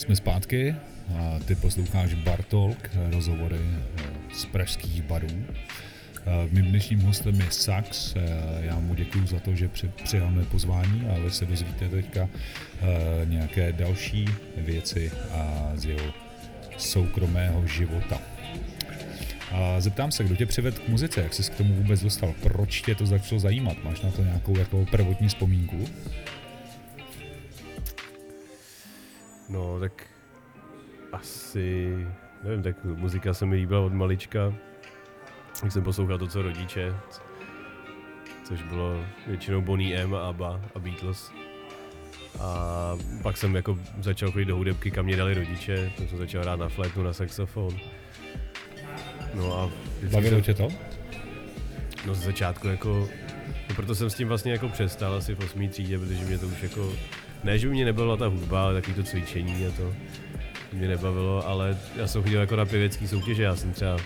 Jsme zpátky a ty posloucháš Bartolk, rozhovory eh, z pražských barů. Eh, Mým dnešním hostem je Sax. Eh, Já mu děkuji za to, že při- přijal mé pozvání a vy se dozvíte teďka nějaké další věci z jeho soukromého života. A zeptám se, kdo tě přivedl k muzice, jak jsi k tomu vůbec dostal, proč tě to začalo zajímat, máš na to nějakou jako prvotní vzpomínku? No, tak asi, nevím, tak muzika se mi líbila od malička. Jak jsem poslouchal to, co rodiče, což bylo většinou Bonnie M, ABBA a Beatles. A pak jsem jako začal chodit do hudebky, kam mě dali rodiče, tam jsem začal hrát na flétnu, na saxofon. No a Bavilo jsem- tě to? No z začátku jako, no proto jsem s tím vlastně jako přestal asi v 8. třídě, protože mě to už jako, ne, že by mě nebavila ta hudba, ale takový to cvičení a to mě nebavilo, ale já jsem chodil jako na pěvecký soutěže, já jsem třeba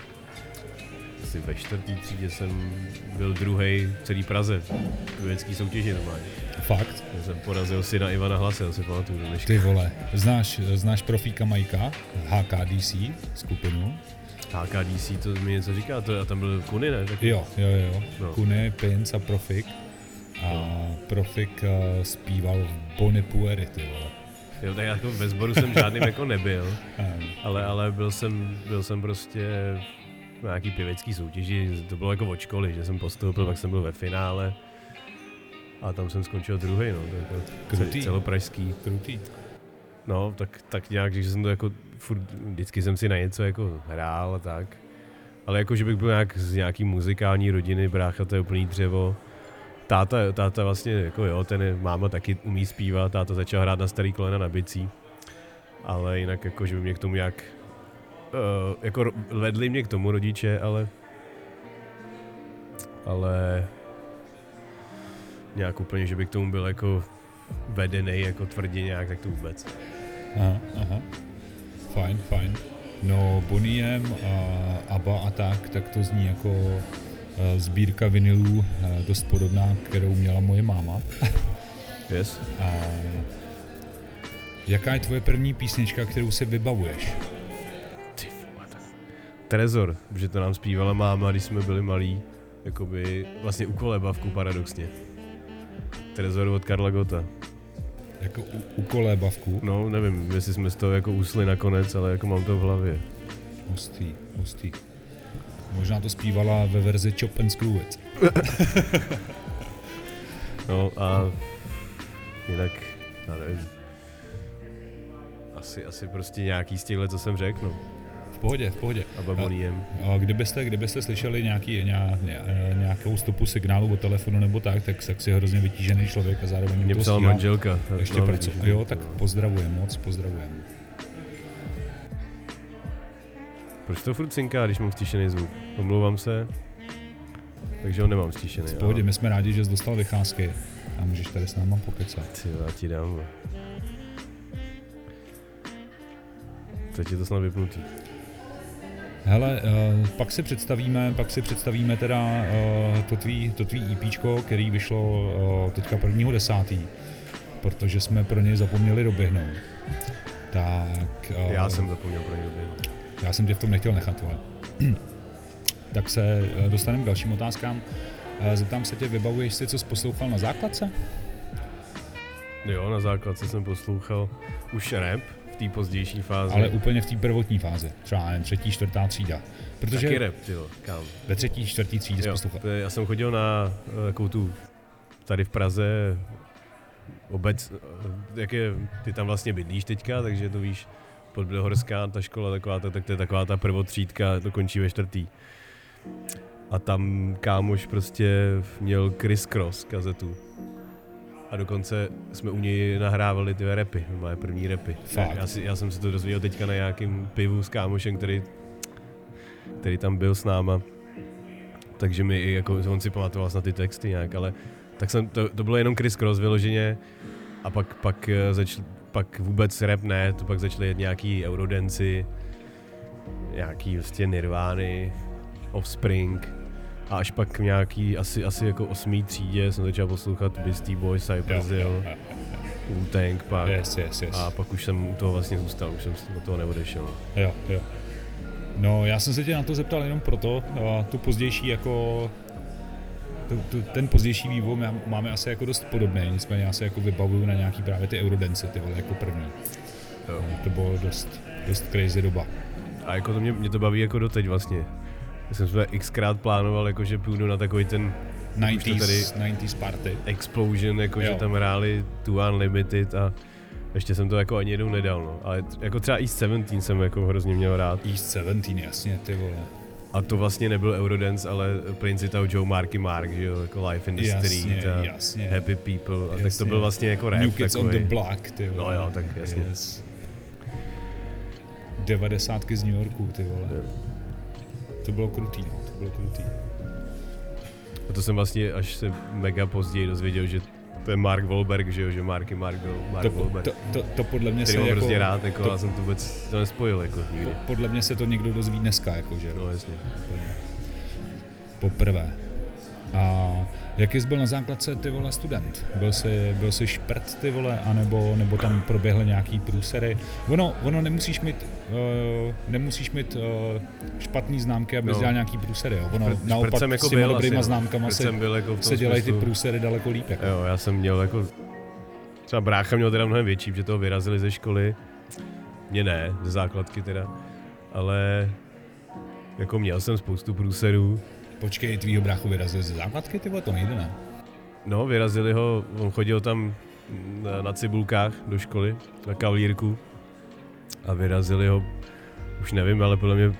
asi ve čtvrtý třídě jsem byl druhý v celý Praze v pěvecký soutěži normálně. Fakt? Já jsem porazil syna Ivana Hlase, já si pamatuju do dneška. Ty vole, znáš, znáš profíka Majka, HKDC skupinu? HKDC, to mi něco říká, to, a tam byl Kuny, ne? Tak, Jo, jo, jo. No. Kuny, Pins a Profik. A Profik uh, zpíval v Bonipueri, ty vole. jo, tak jako ve sboru jsem žádným jako nebyl. Ale, ale byl jsem, byl jsem prostě na nějaký pěvecký soutěži, to bylo jako od školy, že jsem postoupil, pak jsem byl ve finále a tam jsem skončil druhý, no, to jako Krutý. ce- celopražský. krutý. No, tak, tak nějak, že jsem to jako furt, vždycky jsem si na něco jako hrál a tak. Ale jako, že bych byl nějak z nějaký muzikální rodiny, brácha to je úplný dřevo. Táta, táta vlastně, jako jo, ten je, máma taky umí zpívat, táta začal hrát na starý kolena na bicí. Ale jinak jako, že by mě k tomu nějak, uh, jako ro- vedli mě k tomu rodiče, ale ale nějak úplně, že by k tomu byl jako vedený jako tvrdě nějak, tak to vůbec. Aha, aha. Fajn, fajn. No, Boniem a ABBA a tak, tak to zní jako sbírka vinilů uh, dost podobná, kterou měla moje máma. Yes. A jaká je tvoje první písnička, kterou si vybavuješ? Trezor, že to nám zpívala máma, když jsme byli malí, jakoby vlastně u kolebavku paradoxně. Trezor od Karla Gota. Jako u, u kolébavku? No, nevím, jestli jsme z toho jako usli nakonec, ale jako mám to v hlavě. Hustý, hustý. Možná to zpívala ve verzi Chop and Screw It. No a jinak, já nevím. Asi, asi prostě nějaký z těchhle, co jsem řekl, no. V pohodě, v pohodě. A baboliem. A kdybyste, kdybyste slyšeli nějaký, nějak, nějakou stopu signálu od telefonu nebo tak, tak, tak si hrozně vytížený člověk a zároveň Mě to psala manželka. Ještě pracuje. vidíš, Jo, tak pozdravujem, moc pozdravujem. Proč to furt cinká, když mám stišený zvuk? Omlouvám se. Takže ho nemám stišený. V pohodě, my jsme rádi, že jsi dostal vycházky a můžeš tady s náma pokecat. Ty, já ti dám. Teď je to snad vypnutý. Hele, uh, pak si představíme, pak si představíme teda uh, to tvý, to tvý EPčko, který vyšlo uh, teďka prvního desátý, protože jsme pro něj zapomněli doběhnout. Tak... Uh, Já jsem zapomněl pro něj Já jsem tě v tom nechtěl nechat, vole. tak se eh, dostaneme k dalším otázkám. Eh, Zeptám se tě, vybavuješ si, co jsi poslouchal na základce? Jo, na základce jsem poslouchal už rap v té pozdější fázi. Ale úplně v té prvotní fázi, třeba jen třetí, čtvrtá třída. Protože Taky rap, jo, kam. ve třetí, čtvrtý třídě Jo, poslouchal. to je, já jsem chodil na eh, takovou tu, tady v Praze, obec, eh, jak je, ty tam vlastně bydlíš teďka, takže to víš, podběhorská ta škola, taková ta, tak to je taková ta prvotřídka, to končí ve čtvrtý. A tam kámoš prostě měl Chris Cross kazetu. A dokonce jsme u něj nahrávali ty repy, moje první repy. Fakt? Já, si, já jsem se to dozvěděl teďka na nějakým pivu s kámošem, který, který tam byl s náma. Takže mi i jako, on si pamatoval na ty texty nějak, ale tak jsem, to, to bylo jenom Chris Cross vyloženě a pak, pak, eh, zač, pak vůbec rap ne, to pak začaly jet nějaký eurodenci, nějaký vlastně Nirvány, Offspring a až pak nějaký asi, asi jako osmý třídě jsem začal poslouchat Beastie Boys, Cypress Hill. Wu-Tang pak. Yes, yes, yes. A pak už jsem u toho vlastně zůstal, už jsem od toho neodešel. Jo, jo. No, já jsem se tě na to zeptal jenom proto, a tu pozdější jako tu, tu, ten pozdější vývoj máme asi jako dost podobný, nicméně já se jako vybavuju na nějaký právě ty Eurodance, ty vole, jako první. Jo. No, to bylo dost, dost crazy doba. A jako to mě, mě to baví jako doteď vlastně. Já jsem se xkrát plánoval, jako že půjdu na takový ten 90s, tady 90s party. Explosion, jako jo. že tam hráli Two Unlimited a ještě jsem to jako ani jednou nedal, no. Ale jako třeba East 17 jsem jako hrozně měl rád. East 17, jasně, ty vole. A to vlastně nebyl Eurodance, ale Princita Joe Marky Mark, že jo, jako Life in the jasně, Street a jasně. Happy People. A jasně. tak to byl vlastně jako rap New Kids takový. on the Block, ty vole. No jo, tak jasně. Yes. 90 z New Yorku, ty vole. Yeah. To bylo krutý, no, to bylo krutý. A to jsem vlastně až se mega později dozvěděl, že to je Mark Wahlberg, že jo, že Marky Mark byl Mark to, Wahlberg. To, to, to, podle mě se jako... hrozně rád, jako, to, já jsem to vůbec to nespojil, jako nikdy. Podle mě se to někdo dozví dneska, jako, že No jasně. Poprvé. A Jaký jsi byl na základce ty vole student? Byl jsi, byl jsi šprt ty vole, anebo, nebo tam proběhly nějaký průsery? Ono, ono nemusíš mít, uh, nemusíš mít uh, špatný známky, abys no. dělal nějaký průsery. Jo. Ono šprt, naopak jako s těma dobrýma asi, známkama se, byl jako se dělají ty průsery daleko líp. Jako. Jo, já jsem měl jako, třeba brácha měl teda mnohem větší, že toho vyrazili ze školy. Mě ne, ze základky teda, ale jako měl jsem spoustu průserů, Počkej, tvýho bráchu vyrazili ze základky, ty to nejde, ne? No, vyrazili ho, on chodil tam na, na cibulkách do školy, na kavalírku a vyrazili ho, už nevím, ale podle mě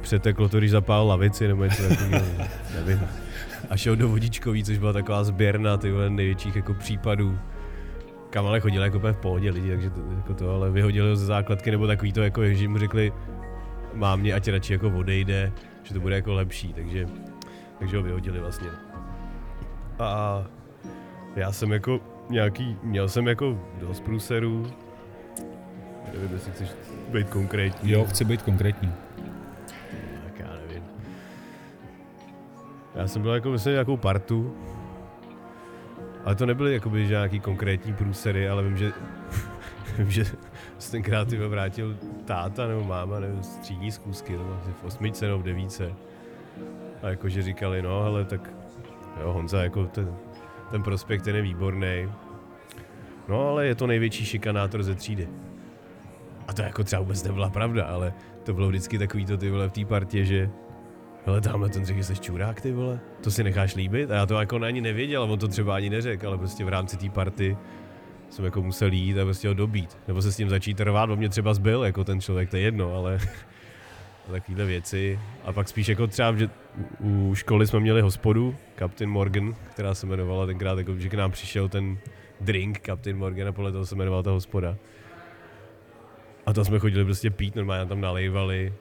přeteklo to, když zapál lavici nebo něco takového, nevím. A šel do vodičkový, což byla taková sběrna ty největších jako případů. Kam ale chodil jako v pohodě lidi, takže to, jako to, ale vyhodili ho ze základky nebo takový to, jako, že mu řekli, mámě, ať radši jako odejde, že to bude jako lepší, takže, takže ho vyhodili vlastně. A já jsem jako nějaký, měl jsem jako dost průserů, nevím, jestli chceš být konkrétní. Jo, chci být konkrétní. Tak já nevím. Já jsem byl jako, myslím, nějakou partu, ale to nebyly jakoby nějaký konkrétní průsery, ale vím, že vím, že se tenkrát tyhle vrátil táta nebo máma, nevím, z třídní zkusky, nebo v osmičce nebo v devíce. A jakože říkali, no hele, tak jo, Honza, jako ten, ten prospekt ten je výborný. No ale je to největší šikanátor ze třídy. A to jako třeba vůbec nebyla pravda, ale to bylo vždycky takový to ty vole v té partě, že ale tamhle ten řekl, že jsi čurák, ty vole, to si necháš líbit? A já to jako ani nevěděl, on to třeba ani neřekl, ale prostě v rámci té party jsem jako musel jít a prostě ho dobít. Nebo se s tím začít trvat, bo mě třeba zbyl jako ten člověk, to je jedno, ale takovéhle věci. A pak spíš jako třeba, že u školy jsme měli hospodu, Captain Morgan, která se jmenovala tenkrát, jako, že k nám přišel ten drink Captain Morgan a podle toho se jmenovala ta hospoda. A to jsme chodili prostě pít, normálně tam nalejvali,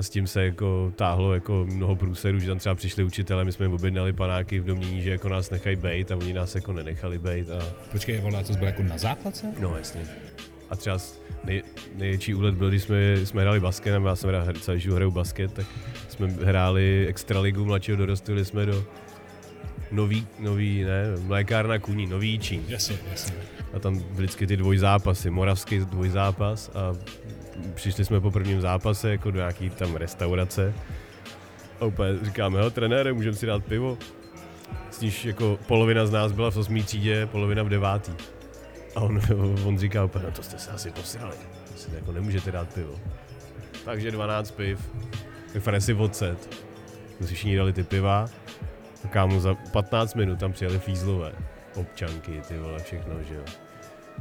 a s tím se jako táhlo jako mnoho průserů, že tam třeba přišli učitelé, my jsme jim objednali panáky v domění, že jako nás nechají bejt a oni nás jako nenechali bejt. A... Počkej, vole, to bylo jako na základce? No jasně. A třeba nej, největší úlet byl, když jsme, jsme hráli basket, nebo já jsem hrál celý život hraju basket, tak jsme hráli extraligu mladšího, dorostili jsme do nový, nový, ne, mlékárna kuní, nový čín. Jasně, jasně. A tam vždycky ty dvojzápasy, moravský dvojzápas a přišli jsme po prvním zápase jako do nějaký tam restaurace a úplně říkáme, hele trenére, můžeme si dát pivo? S níž jako polovina z nás byla v osmý třídě, polovina v devátý. A on, on říká úplně, no to jste se asi posrali, si jako nemůžete dát pivo. Takže 12 piv, vyfane si odset. Všichni dali ty piva, a kámo za 15 minut tam přijeli fízlové, občanky, ty vole, všechno, že jo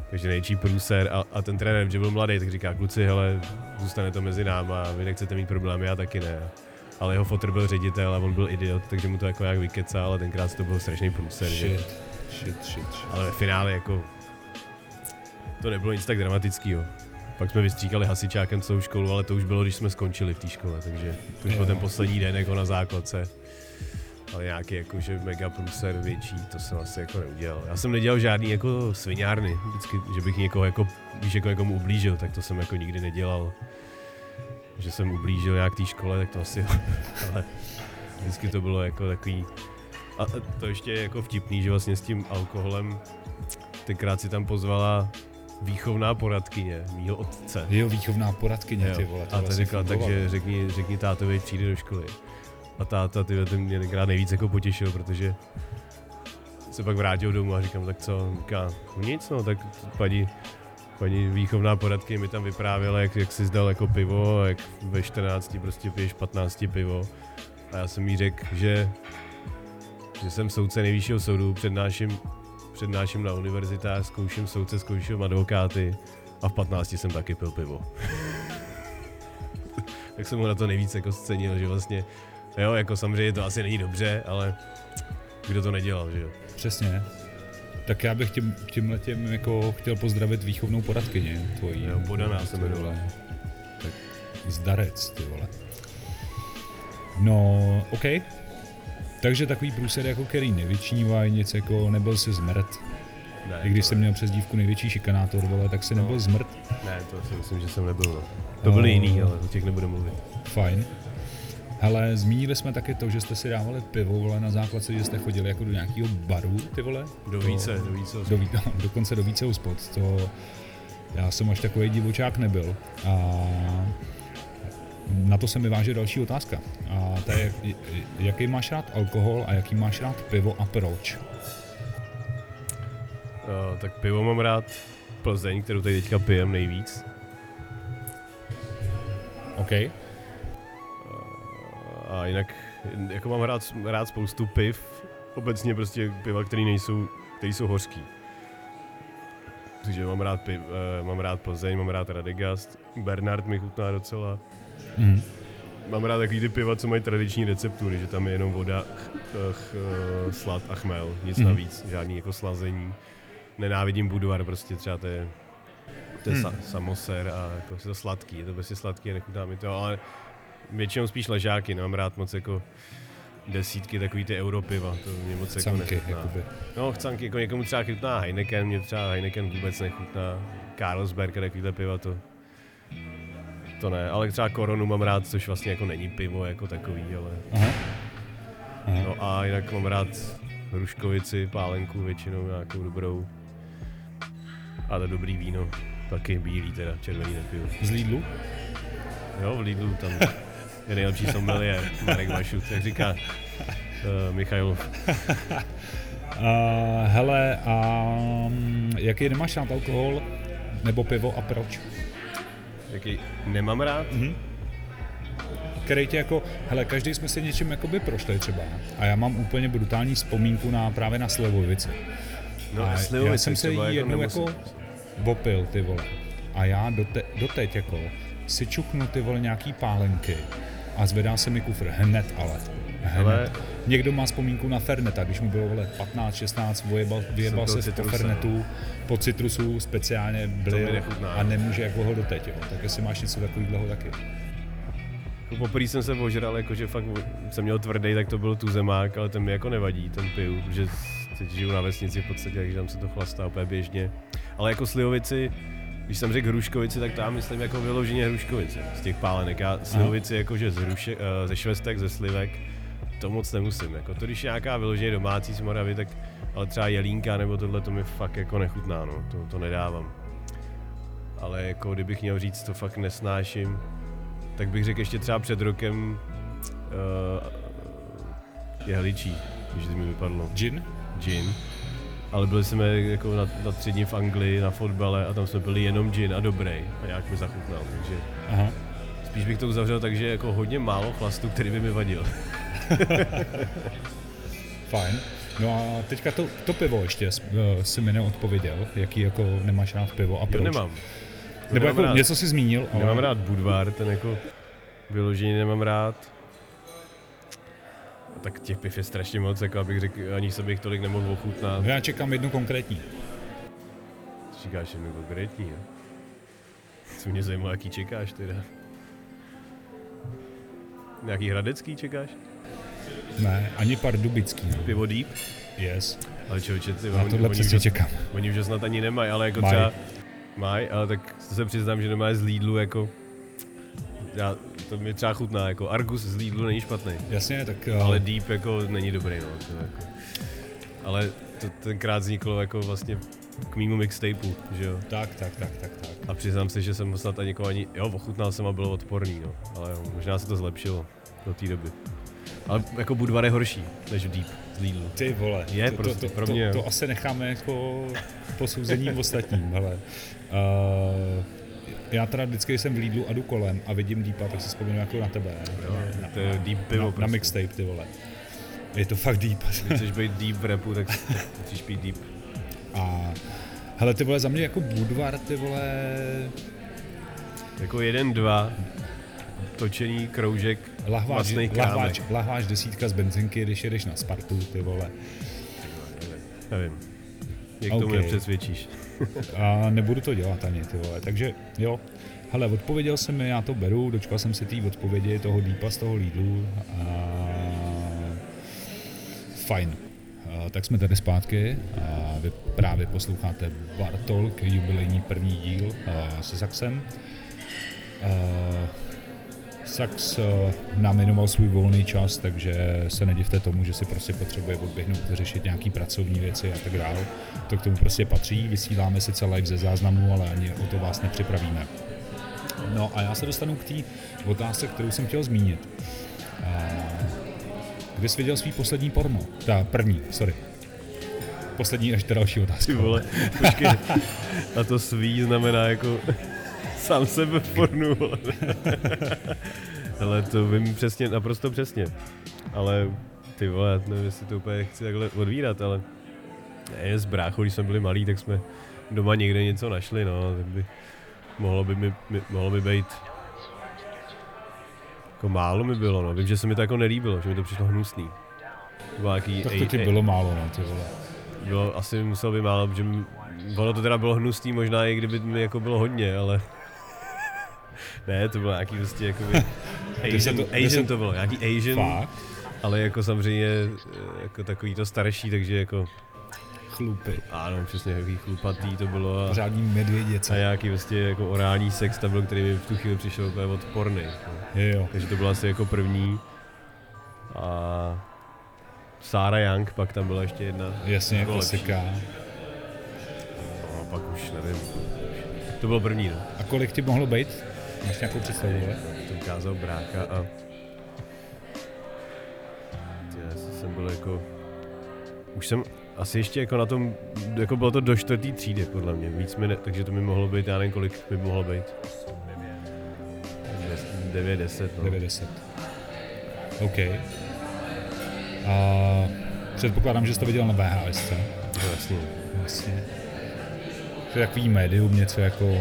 takže nejčí průser a, a ten trenér, že byl mladý, tak říká, kluci, hele, zůstane to mezi náma, vy nechcete mít problémy, já taky ne. Ale jeho fotr byl ředitel a on byl idiot, takže mu to jako jak vykecal, ale tenkrát to byl strašný průser. Shit, že? shit, shit, shit. Ale ve finále jako to nebylo nic tak dramatického. Pak jsme vystříkali hasičákem celou školu, ale to už bylo, když jsme skončili v té škole, takže to už byl ten poslední den jako na základce ale nějaký jakože mega průser větší, to jsem asi jako neudělal. Já jsem nedělal žádný jako sviňárny, vždycky, že bych někoho jako, víš, jako někomu ublížil, tak to jsem jako nikdy nedělal. Že jsem ublížil nějak té škole, tak to asi, ale vždycky to bylo jako takový, a to ještě je jako vtipný, že vlastně s tím alkoholem tenkrát si tam pozvala výchovná poradkyně, mýho otce. Jo, výchovná poradkyně, ty vole. To a to říkala, takže řekni, řekni tátovi, přijde do školy. A táta, ty ten mě tenkrát nejvíc jako potěšil, protože se pak vrátil domů a říkám, tak co, říká, nic, no, tak paní, paní výchovná poradky mi tam vyprávěla, jak, jak si zdal jako pivo, jak ve 14 prostě piješ 15 pivo. A já jsem jí řekl, že, že jsem soudce nejvyššího soudu, přednáším, přednáším na univerzitách, zkouším soudce, zkouším advokáty a v 15 jsem taky pil pivo. tak jsem mu na to nejvíc jako scenil, že vlastně, jo, jako samozřejmě to asi není dobře, ale kdo to nedělal, že jo. Přesně. Tak já bych tím, tím letem jako chtěl pozdravit výchovnou poradkyně tvojí. Jo, podaná se jmenovala. Tak zdarec, ty vole. No, OK. Takže takový průsed jako který nevyčnívají, nic jako nebyl si zmrt. Ne, I když jsem měl přes dívku největší šikanátor, vole, tak si no. nebyl zmrt. Ne, to si myslím, že jsem nebyl. No. To byly uh, jiný, ale o těch nebudu mluvit. Fajn. Hele, zmínili jsme taky to, že jste si dávali pivo, vole, na základce, že jste chodili jako do nějakého baru, ty vole? Do více, do více do, do, dokonce do více hospod, to já jsem až takový divočák nebyl. A na to se mi váže další otázka. A to je, jaký máš rád alkohol a jaký máš rád pivo a proč? Uh, tak pivo mám rád Plzeň, kterou tady teďka pijem nejvíc. OK. A jinak, jako mám rád, rád spoustu piv, obecně prostě piva, které nejsou, které jsou hořký. Takže mám rád, piv, uh, mám rád Plzeň, mám rád Radegast, Bernard mi chutná docela. Mm. Mám rád takový ty piva, co mají tradiční receptury, že tam je jenom voda, ch, ch, slad a chmel, nic mm. navíc, žádný jako slazení. Nenávidím Budvar, prostě třeba to je, to je mm. sa, samoser a jako to sladký, je to prostě sladký, nechutná mi to, ale většinou spíš ležáky, nemám rád moc jako desítky takový ty europiva, to mě moc jako nechutná. Jakoby. No, chcánky, jako někomu třeba chutná Heineken, mě třeba Heineken vůbec nechutná. Carlsberg a takovýhle piva, to, to ne, ale třeba Koronu mám rád, což vlastně jako není pivo jako takový, ale... Aha. Aha. No a jinak mám rád Hruškovici, pálenku většinou nějakou dobrou. A to dobrý víno, taky bílý teda, červený nepiju. Z Lidlu? Jo, v Lidlu tam je nejlepší sommelier, Marek Vašut, jak říká uh, Michailov. Uh, hele, a um, jaký nemáš rád alkohol nebo pivo a proč? Jaký nemám rád? Mm-hmm. Který tě jako, hele, každý jsme si něčím jakoby prošli třeba. A já mám úplně brutální vzpomínku na právě na Slivovice. No, a já jsem se jí jako jednou jako, jako bopil, ty vole. A já dote, doteď jako si čuknu ty vole nějaký pálenky a zvedá se mi kufr hned ale. Hned. Ale... Někdo má vzpomínku na Ferneta, když mu bylo vole 15, 16, vyjebal, vyjebal se po Fernetu, po citrusu speciálně byl a nemůže jako ho doteď, jo. tak jestli máš něco takového taky. Poprvé jsem se ožral, jakože fakt jsem měl tvrdý, tak to byl tu zemák, ale ten mi jako nevadí, ten piju, protože teď žiju na vesnici v podstatě, takže tam se to chlastá úplně běžně. Ale jako slivovici, když jsem řekl Hruškovici, tak já myslím jako vyloženě Hruškovice z těch pálenek. Já slivovici jakože z hruše, uh, ze švestek, ze slivek, to moc nemusím. Jako to, když nějaká vyloženě domácí z Moravy, tak ale třeba jelínka nebo tohle, to mi fakt jako nechutná, no. to, to nedávám. Ale jako kdybych měl říct, to fakt nesnáším, tak bych řekl ještě třeba před rokem uh, jehličí, když mi vypadlo. Gin? Gin ale byli jsme jako na, na tři v Anglii na fotbale a tam jsme byli jenom gin a dobrý a nějak mi zachutnal, takže Aha. spíš bych to uzavřel takže jako hodně málo chlastu, který by mi vadil. Fajn. No a teďka to, to pivo ještě uh, si mi neodpověděl, jaký jako nemáš rád pivo a proč? Jo, nemám. Nebo nemám jako rád. něco si zmínil, ale... Nemám rád Budvar, ten jako vyloženě nemám rád tak těch piv je strašně moc, jako abych řekl, ani jsem jich tolik nemohl ochutnat. Já čekám jednu konkrétní. Říkáš jednu konkrétní, jo? Co mě zajímalo, jaký čekáš teda? Nějaký hradecký čekáš? Ne, ani pardubický. No. Pivo Deep? Yes. Ale člověče, ty, Na tohle přesně už, čekám. Oni už snad ani nemají, ale jako Maj. třeba mají, ale tak se přiznám, že doma je z Lidlu jako já, to mi třeba chutná, jako Argus z Lidlu není špatný. Jasně, tak... Uh... Ale Deep jako není dobrý, no. To jako. Ale to tenkrát vzniklo jako vlastně k mýmu mixtapeu, že jo. Tak, tak, tak, tak, tak. A přiznám se, že jsem snad ani ani, jo, ochutnal jsem a bylo odporný, no. Ale jo, možná se to zlepšilo do té doby. Ale jako Budvar je horší než Deep z Lidlu. Ty vole, Je to, prostě, to, pro to, mě, to, jo. to asi necháme jako posouzení ostatním, hele. Uh, já teda vždycky, když jsem v Lidlu a jdu kolem a vidím Deepa, tak si vzpomínám jako na tebe. Jo, na, to je Deep pivo na, prostě. na mixtape, ty vole. Je to fakt Deep. Když chceš být Deep v rapu, tak musíš být Deep. A hele, ty vole, za mě jako Budvar, ty vole, Jako jeden, dva, točený kroužek, lahváč, lahváč, lahváč desítka z benzinky, když jedeš na Spartu, ty vole. Nevím. Jak tomu OK. nepřesvědčíš. A nebudu to dělat ani, ty vole. Takže jo, hele, odpověděl jsem mi, já to beru, dočkal jsem si té odpovědi toho Deepa z toho Lidlu a fajn. A, tak jsme tady zpátky a vy právě posloucháte Bartolk, jubilejní první díl a, se Saxem. A, Sax nám věnoval svůj volný čas, takže se nedivte tomu, že si prostě potřebuje odběhnout, řešit nějaký pracovní věci a tak dále. To k tomu prostě patří, vysíláme sice live ze záznamu, ale ani o to vás nepřipravíme. No a já se dostanu k té otázce, kterou jsem chtěl zmínit. Kdy jsi viděl svý poslední porno? Ta první, sorry. Poslední až další otázka. Ty vole, počkej. A to svý znamená jako sám sebe vole. Ale to vím přesně, naprosto přesně. Ale ty vole, nevím, jestli to úplně chci takhle odvírat, ale ne, s bráchou, když jsme byli malí, tak jsme doma někde něco našli, no, tak by mohlo by mi, mi mohlo by být jako málo mi bylo, no. Vím, že se mi to jako nelíbilo, že mi to přišlo hnusný. To bylo nějaký Tak to ti bylo málo, no, ty vole. bylo, asi musel by málo, že m- ono to teda bylo hnusný, možná i kdyby mi jako bylo hodně, ale ne, to bylo nějaký prostě jako Asian, to- Asian to bylo, nějaký Asian, Fakt? ale jako samozřejmě eh, jako takový to starší, takže jako Chlupy. ano, přesně takový chlupatý to bylo a, Pořádní a medvěděce. nějaký prostě jako orální sex tam byl, který mi v tu chvíli přišel úplně odporný. No. Jo, jo. Takže to bylo asi jako první a Sarah Young, pak tam byla ještě jedna. Jasně, Jako klasika. No, a pak už nevím. To bylo první, no. A kolik ti mohlo být? Máš nějakou představu, vole? To ukázal brácha a... Já jsem byl jako... Už jsem asi ještě jako na tom, jako bylo to do čtvrtý třídy, podle mě, víc mi ne, takže to mi mohlo být, já nevím kolik by mohlo být. 9, 10, no. 90. OK. A předpokládám, že jsi to viděl na VHS, co? To jasně. Jasně. To je takový médium, něco jako...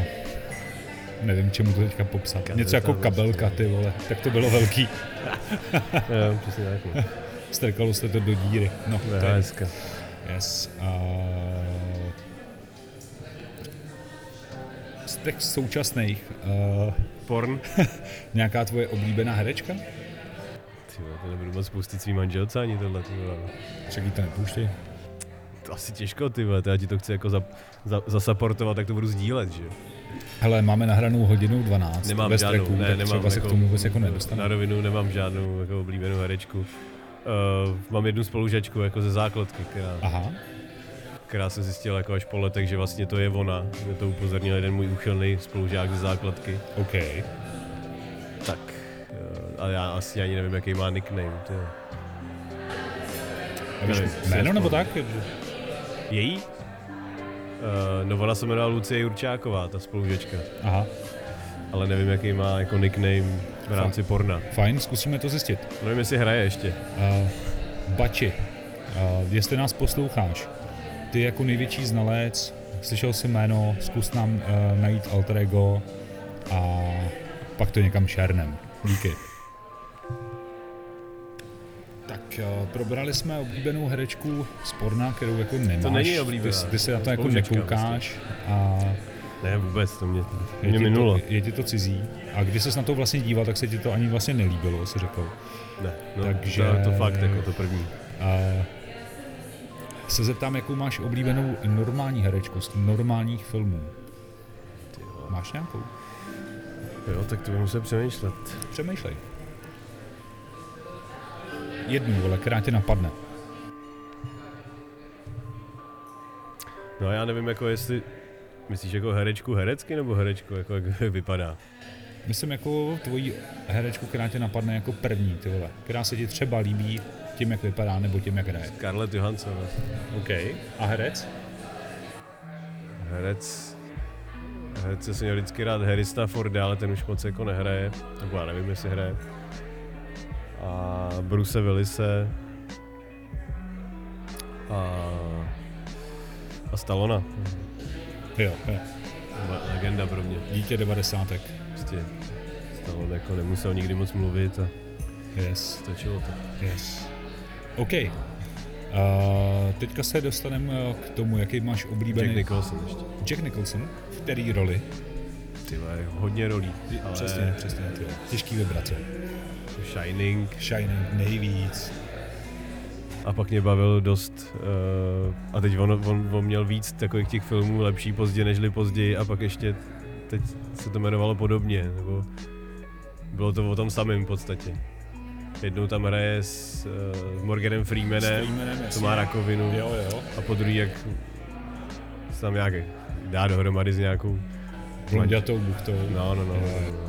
Nevím, čemu to teďka popsat. Kazeta něco jako prostě. kabelka, ty vole. Tak to bylo velký. Jo, přesně tak. no. Strkalo se to do díry. No, to je, yes. A... Z těch současných, uh, Porn? nějaká tvoje oblíbená herečka? Ty vole, to nebudu moc pustit svý manželce ani tohle. Však jí to nepouštěj. To asi těžko, ty vole, to já ti to chci jako za, za, zasaportovat, tak to budu sdílet, že. Hele, máme nahranou hodinu 12 Nemám ve žádnou, streku, ne, tak nemám třeba se k tomu vůbec jako Na nedostane. rovinu nemám žádnou jako oblíbenou herečku. Uh, mám jednu spolužačku jako ze základky, která, Aha, která se zjistila jako až po letech, že vlastně to je ona. Že to upozornil jeden můj úchylný spolužák ze základky. OK. Tak, uh, a já asi ani nevím, jaký má nickname. A víš Nevím, jméno nebo tak? Její? Uh, no ona se jmenovala Lucie Jurčáková, ta spolužačka. Aha, Ale nevím, jaký má jako nickname v rámci porna. fajn, zkusíme to zjistit. Nevím, jestli hraje ještě. Uh, Bači, uh, jestli nás posloucháš, ty jako největší znalec, slyšel jsi jméno, zkus nám uh, najít alter ego a pak to někam šernem. Díky. Probrali jsme oblíbenou herečku z porna, kterou jako nemáš. není oblíbená, Ty, ty se na to jako nekoukáš a Ne, vůbec, to mě, je mě ti, minulo. to, je ti to cizí. A když jsi na to vlastně díval, tak se ti to ani vlastně nelíbilo, si řekl. Ne, no, Takže- to, to fakt jako to první. A se zeptám, jakou máš oblíbenou normální herečku z normálních filmů. Máš nějakou? Jo, tak to budu muset přemýšlet. Přemýšlej. Jednu, vole, která tě napadne. No já nevím, jako jestli, myslíš jako herečku herecky, nebo herečku, jako jak vypadá? Myslím jako tvoji herečku, která tě napadne jako první, ty vole, která se ti třeba líbí tím, jak vypadá, nebo tím, jak hraje. Scarlett Johansson. OK. A herec? Herec, herec se měl vždycky rád Harry Stafforda, ale ten už moc jako nehraje, nebo já nevím, jestli hraje. A Bruce Willise. A, a Stallona. Jo, jo. Legenda pro mě. Dítě devadesátek. Prostě Stallone jako nemusel nikdy moc mluvit a Yes, stačilo to. yes. OK. Uh, teďka se dostaneme k tomu, jaký máš oblíbený... Jack Nicholson ještě. Jack Nicholson? V který roli? Ty hodně rolí. Ale Přesně, přesně. Těžký vybrat? Shining. Shining nejvíc. A pak mě bavil dost, uh, a teď on, on, on, měl víc takových těch filmů lepší pozdě nežli později a pak ještě, teď se to jmenovalo podobně, nebo bylo to o tom samém v podstatě. Jednou tam hraje s uh, Morganem Freemanem, Freemanem, to má rakovinu, Jo, jo. a po druhý jak se tam nějak dá dohromady s nějakou, Blondětou buchtou. no, no, no, Jo. no, no.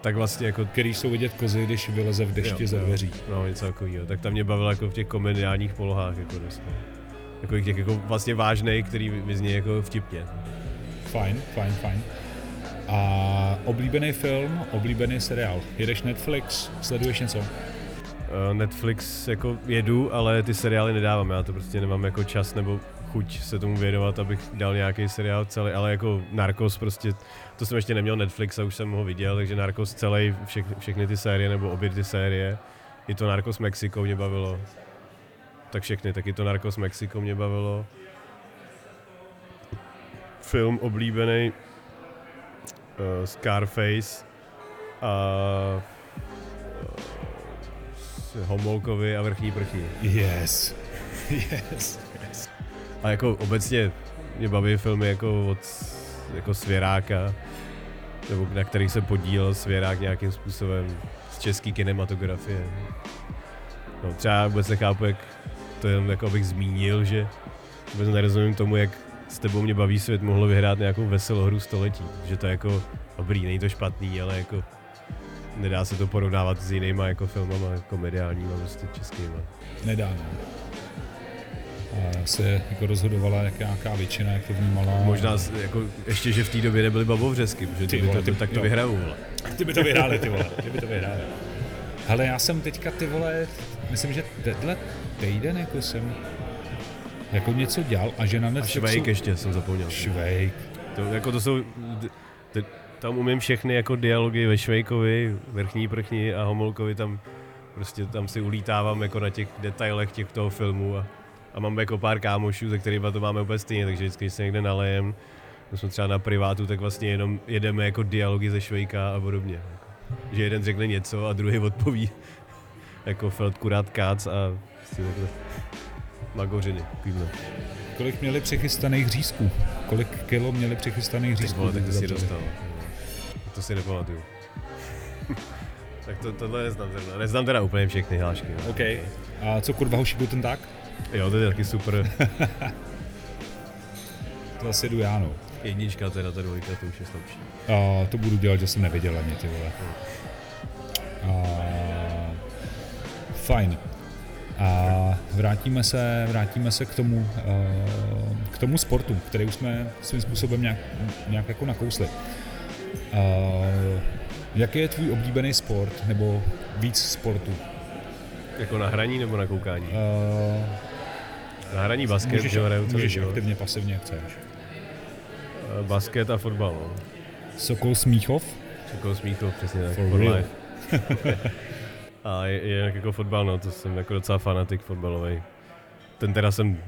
Tak vlastně jako Který jsou vidět kozy, když vyleze v dešti Jo, ze dveří. No, něco takového. Tak tam mě bavilo jako v těch komediálních polohách, jako dneska. Jako těch jako vlastně vážnej, který vyzní jako vtipně. Fajn, fajn, fajn. A oblíbený film, oblíbený seriál. Jedeš Netflix, sleduješ něco? Eh, Netflix jako jedu, ale ty seriály nedávám. Já to prostě nemám jako čas nebo chuť se tomu věnovat, abych dal nějaký seriál celý, ale jako Narcos prostě, to jsem ještě neměl Netflix a už jsem ho viděl, takže Narcos celý, všech, všechny ty série nebo obě ty série. I to Narcos Mexico mě bavilo. Tak všechny, taky to Narcos Mexico mě bavilo. Film oblíbený uh, Scarface a uh, Homolkovi a Vrchní prchní. Yes. Yes. A jako obecně mě baví filmy jako od jako Svěráka, nebo na který se podílel Svěrák nějakým způsobem z české kinematografie. No, třeba vůbec nechápu, jak to jenom jako abych zmínil, že vůbec nerozumím tomu, jak s tebou mě baví svět mohlo vyhrát nějakou veselou hru století. Že to je jako dobrý, není to špatný, ale jako nedá se to porovnávat s jinýma jako filmama komediálníma, prostě českýma. Nedá, no. A se jako rozhodovala jak nějaká většina, jak to vnímala. Možná jako, ještě, že v té době nebyly babovřesky, protože Ty ty by to, ty- tak to jo. vyhrajou. vole. Ty by to vyhráli, ty vole. Ty by to vyhráli. Hele, já jsem teďka, ty vole, myslím, že tenhle týden jako jsem jako něco dělal a že na A Netflixu... Švejk ještě jsem zapomněl. Švejk. To, jako to jsou, d- t, tam umím všechny jako dialogy ve Švejkovi, Vrchní prchní a Homolkovi tam prostě tam si ulítávám jako na těch detailech těch toho filmu a, a mám jako pár kámošů, se kterými to máme úplně stejně, takže vždycky, když se někde nalejem, my jsme třeba na privátu, tak vlastně jenom jedeme jako dialogy ze Švejka a podobně. Že jeden řekne něco a druhý odpoví jako Feldkurát Kác a prostě takhle magořiny. Takovýhle. Kolik měli přichystaných řízků? Kolik kilo měli přichystaných Ty řízků? vole, tak ty si dostal. To si nepamatuju. tak to, tohle neznám zrovna. Neznám teda úplně všechny hlášky. No. OK. A co kurva hoši ten tak? Jo, to je taky super. To zase jdu já, no. Jednička teda, ta dvojka, to už je slabší. A to budu dělat, že jsem neviděl ani, ty vole. A... Fajn. A vrátíme se, vrátíme se k tomu, eh, k tomu sportu, který už jsme svým způsobem nějak, nějak jako nakousli. Eh, Jaký je tvůj oblíbený sport, nebo víc sportu? Jako na hraní nebo na koukání? Eh, Na hraní basket, Můžeš, že hraju celý můžeš život. aktivně, pasivně, jak chceš. Eh, Basket a fotbal, no. Sokol Smíchov? Jako Smíchov, přesně tak. For for real. a je, je jako fotbal, no, to jsem jako docela fanatik fotbalový. Ten teda jsem,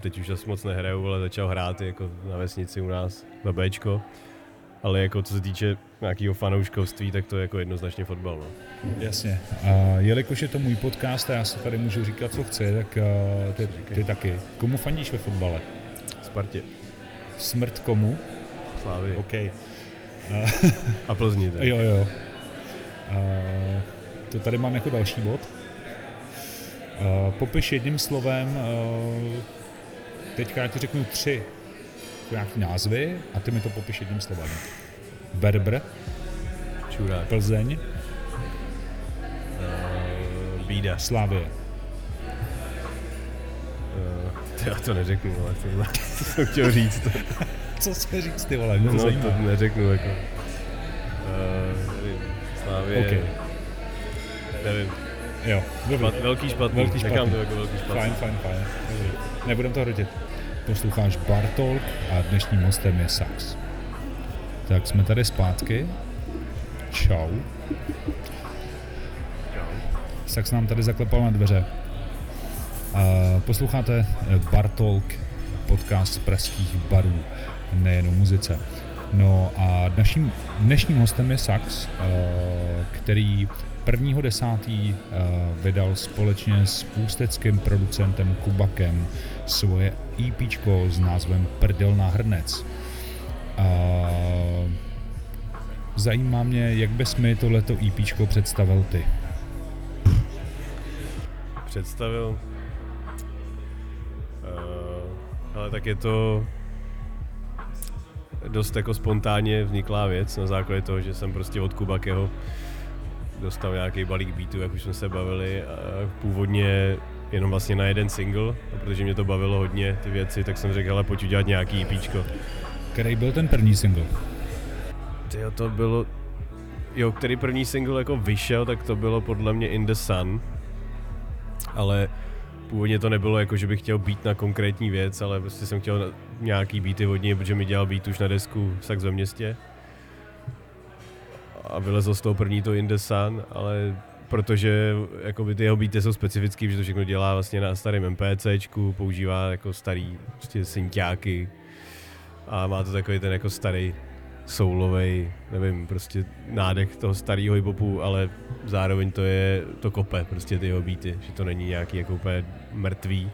teď už asi moc nehraju, ale začal hrát jako na vesnici u nás, na Bčko. Ale jako co se týče nějakého fanouškovství, tak to je jako jednoznačně fotbal, no. Jasně. A jelikož je to můj podcast a já si tady můžu říkat, co chci, tak uh, ty, ty taky. Komu fandíš ve fotbale? Spartě. Smrt komu? Slávy. OK. A Plzni, tak. Jo, jo. Uh, to tady mám jako další bod. Uh, popiš jedním slovem uh, teďka já ti řeknu tři nějaký názvy a ty mi to popiš jedním slovem. Berber, Čurák. Plzeň, Uh, bída. Slávě. Uh, já to neřeknu, ale to, jsem chtěl říct. Co se říct, ty vole, mě to No, zajímá. to neřeknu, jako. Uh, Slávě, OK, nevím. jo, dobrý. Špat, velký špatný, Velký nechám špatný. to jako velký špatný. Fajn, fajn, fajn. Nebudem to hrotit. Posloucháš Bartolk a dnešním hostem je Sax. Tak jsme tady zpátky. Čau. Sax nám tady zaklepal na dveře. A posloucháte eh, Bartolk, podcast z pražských barů, nejen o muzice. No a naším dnešním hostem je Sax, eh, který 1.10. eh, vydal společně s ústeckým producentem Kubakem svoje EP s názvem Prdel na hrnec. Zajímá mě, jak bys mi tohleto EP představil ty. Představil. Uh, ale tak je to dost jako spontánně vzniklá věc na základě toho, že jsem prostě od Kubakeho dostal nějaký balík beatů, jak už jsme se bavili. Původně jenom vlastně na jeden single, a protože mě to bavilo hodně, ty věci, tak jsem řekl, ale pojď udělat nějaký EPčko. Který byl ten první single? Tyjo, to bylo, jo, který první single jako vyšel, tak to bylo podle mě In the Sun, ale původně to nebylo jako, že bych chtěl být na konkrétní věc, ale prostě jsem chtěl nějaký beaty od něj, protože mi dělal beat už na desku Sax ve městě. A vylezl z toho první to In Sun, ale protože jakoby ty jeho beaty jsou specifický, že to všechno dělá vlastně na starém MPCčku, používá jako starý prostě synťáky a má to takový ten jako starý soulovej, nevím, prostě nádech toho starého hiphopu, ale zároveň to je, to kope prostě ty jeho beaty, že to není nějaký jako úplně mrtvý.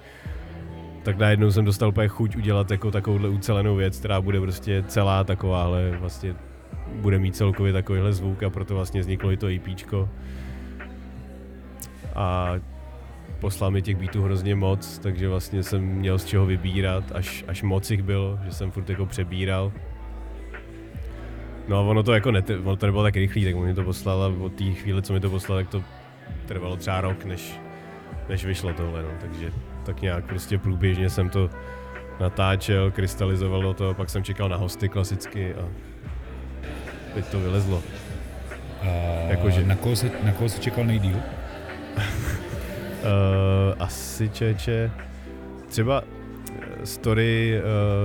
Tak najednou jsem dostal úplně chuť udělat jako takovouhle ucelenou věc, která bude prostě celá takováhle, vlastně bude mít celkově takovýhle zvuk a proto vlastně vzniklo i to EPčko. A poslal mi těch beatů hrozně moc, takže vlastně jsem měl z čeho vybírat, až, až moc jich bylo, že jsem furt jako přebíral. No a ono to jako ne, ono to nebylo tak rychlý, tak on mi to poslal a od té chvíle, co mi to poslal, tak to trvalo třeba rok, než, než vyšlo tohle, no. takže tak nějak prostě průběžně jsem to natáčel, krystalizovalo to, pak jsem čekal na hosty klasicky a teď to vylezlo. Uh, Jakože- na, koho se, na koho se čekal nejdíl? Uh, asi čeče, třeba eh, story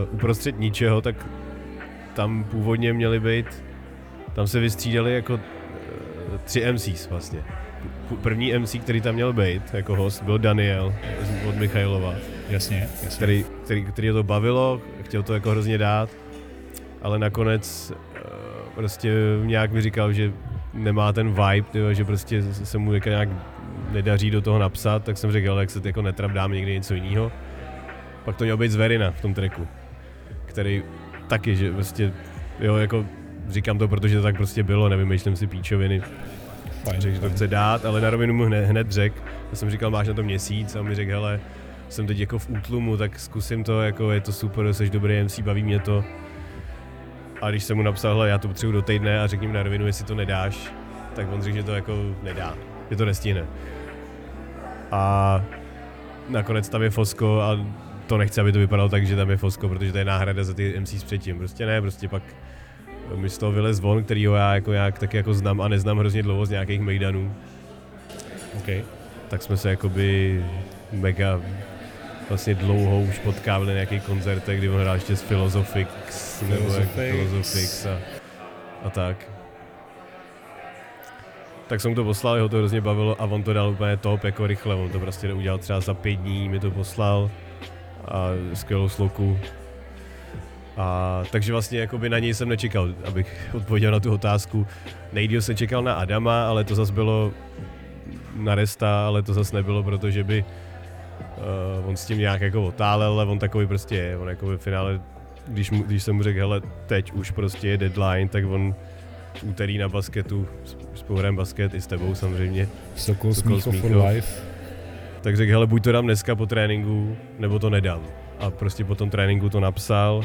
uh, uprostřed ničeho, tak tam původně měly být, tam se vystřídali jako uh, tři MCs vlastně. První MC, který tam měl být jako host, byl Daniel od Michailova, Jasně, jasně. který, který, který to bavilo, chtěl to jako hrozně dát, ale nakonec prostě nějak mi říkal, že nemá ten vibe, tyjo, že prostě se mu jako nějak nedaří do toho napsat, tak jsem řekl, jak se jako netrap, dáme někdy něco jiného. Pak to měl být Zverina v tom tracku, který taky, že prostě, jo, jako říkám to, protože to tak prostě bylo, nevymýšlím si píčoviny, Fajn, řekl, že to chce dát, ale na rovinu mu hned, hned řekl, já jsem říkal, máš na to měsíc a on mi řekl, hele, jsem teď jako v útlumu, tak zkusím to, jako je to super, jsi dobrý MC, baví mě to. A když jsem mu napsal, hele, já to potřebuji do týdne a řekni mi na rovinu, jestli to nedáš, tak on řekl, že to jako nedá, že to nestihne. A nakonec tam je Fosko a to nechce, aby to vypadalo tak, že tam je Fosko, protože to je náhrada za ty MCs předtím. Prostě ne, prostě pak mi z toho vylez von, kterýho já jako nějak tak jako znám a neznám hrozně dlouho z nějakých mejdanů. Okay. Tak jsme se jakoby mega vlastně dlouho už potkávali na nějakých koncertech, kdy on hrál ještě s Philosophics, nebo jak Philosophics. A, a tak. Tak jsem to poslal, jeho to hrozně bavilo a on to dal úplně top, jako rychle, on to prostě udělal třeba za pět dní, mi to poslal a skvělou sloku. A, takže vlastně jakoby na něj jsem nečekal, abych odpověděl na tu otázku. Nejdíl jsem čekal na Adama, ale to zase bylo na Resta, ale to zase nebylo, protože by uh, on s tím nějak jako otálel, ale on takový prostě je, on jako ve finále, když, mu, když jsem mu řekl, hele, teď už prostě je deadline, tak on v úterý na basketu, s, s pohledem basket i s tebou samozřejmě, Sokol Sokol Smíchov for life. tak řekl, hele, buď to dám dneska po tréninku, nebo to nedám. a prostě po tom tréninku to napsal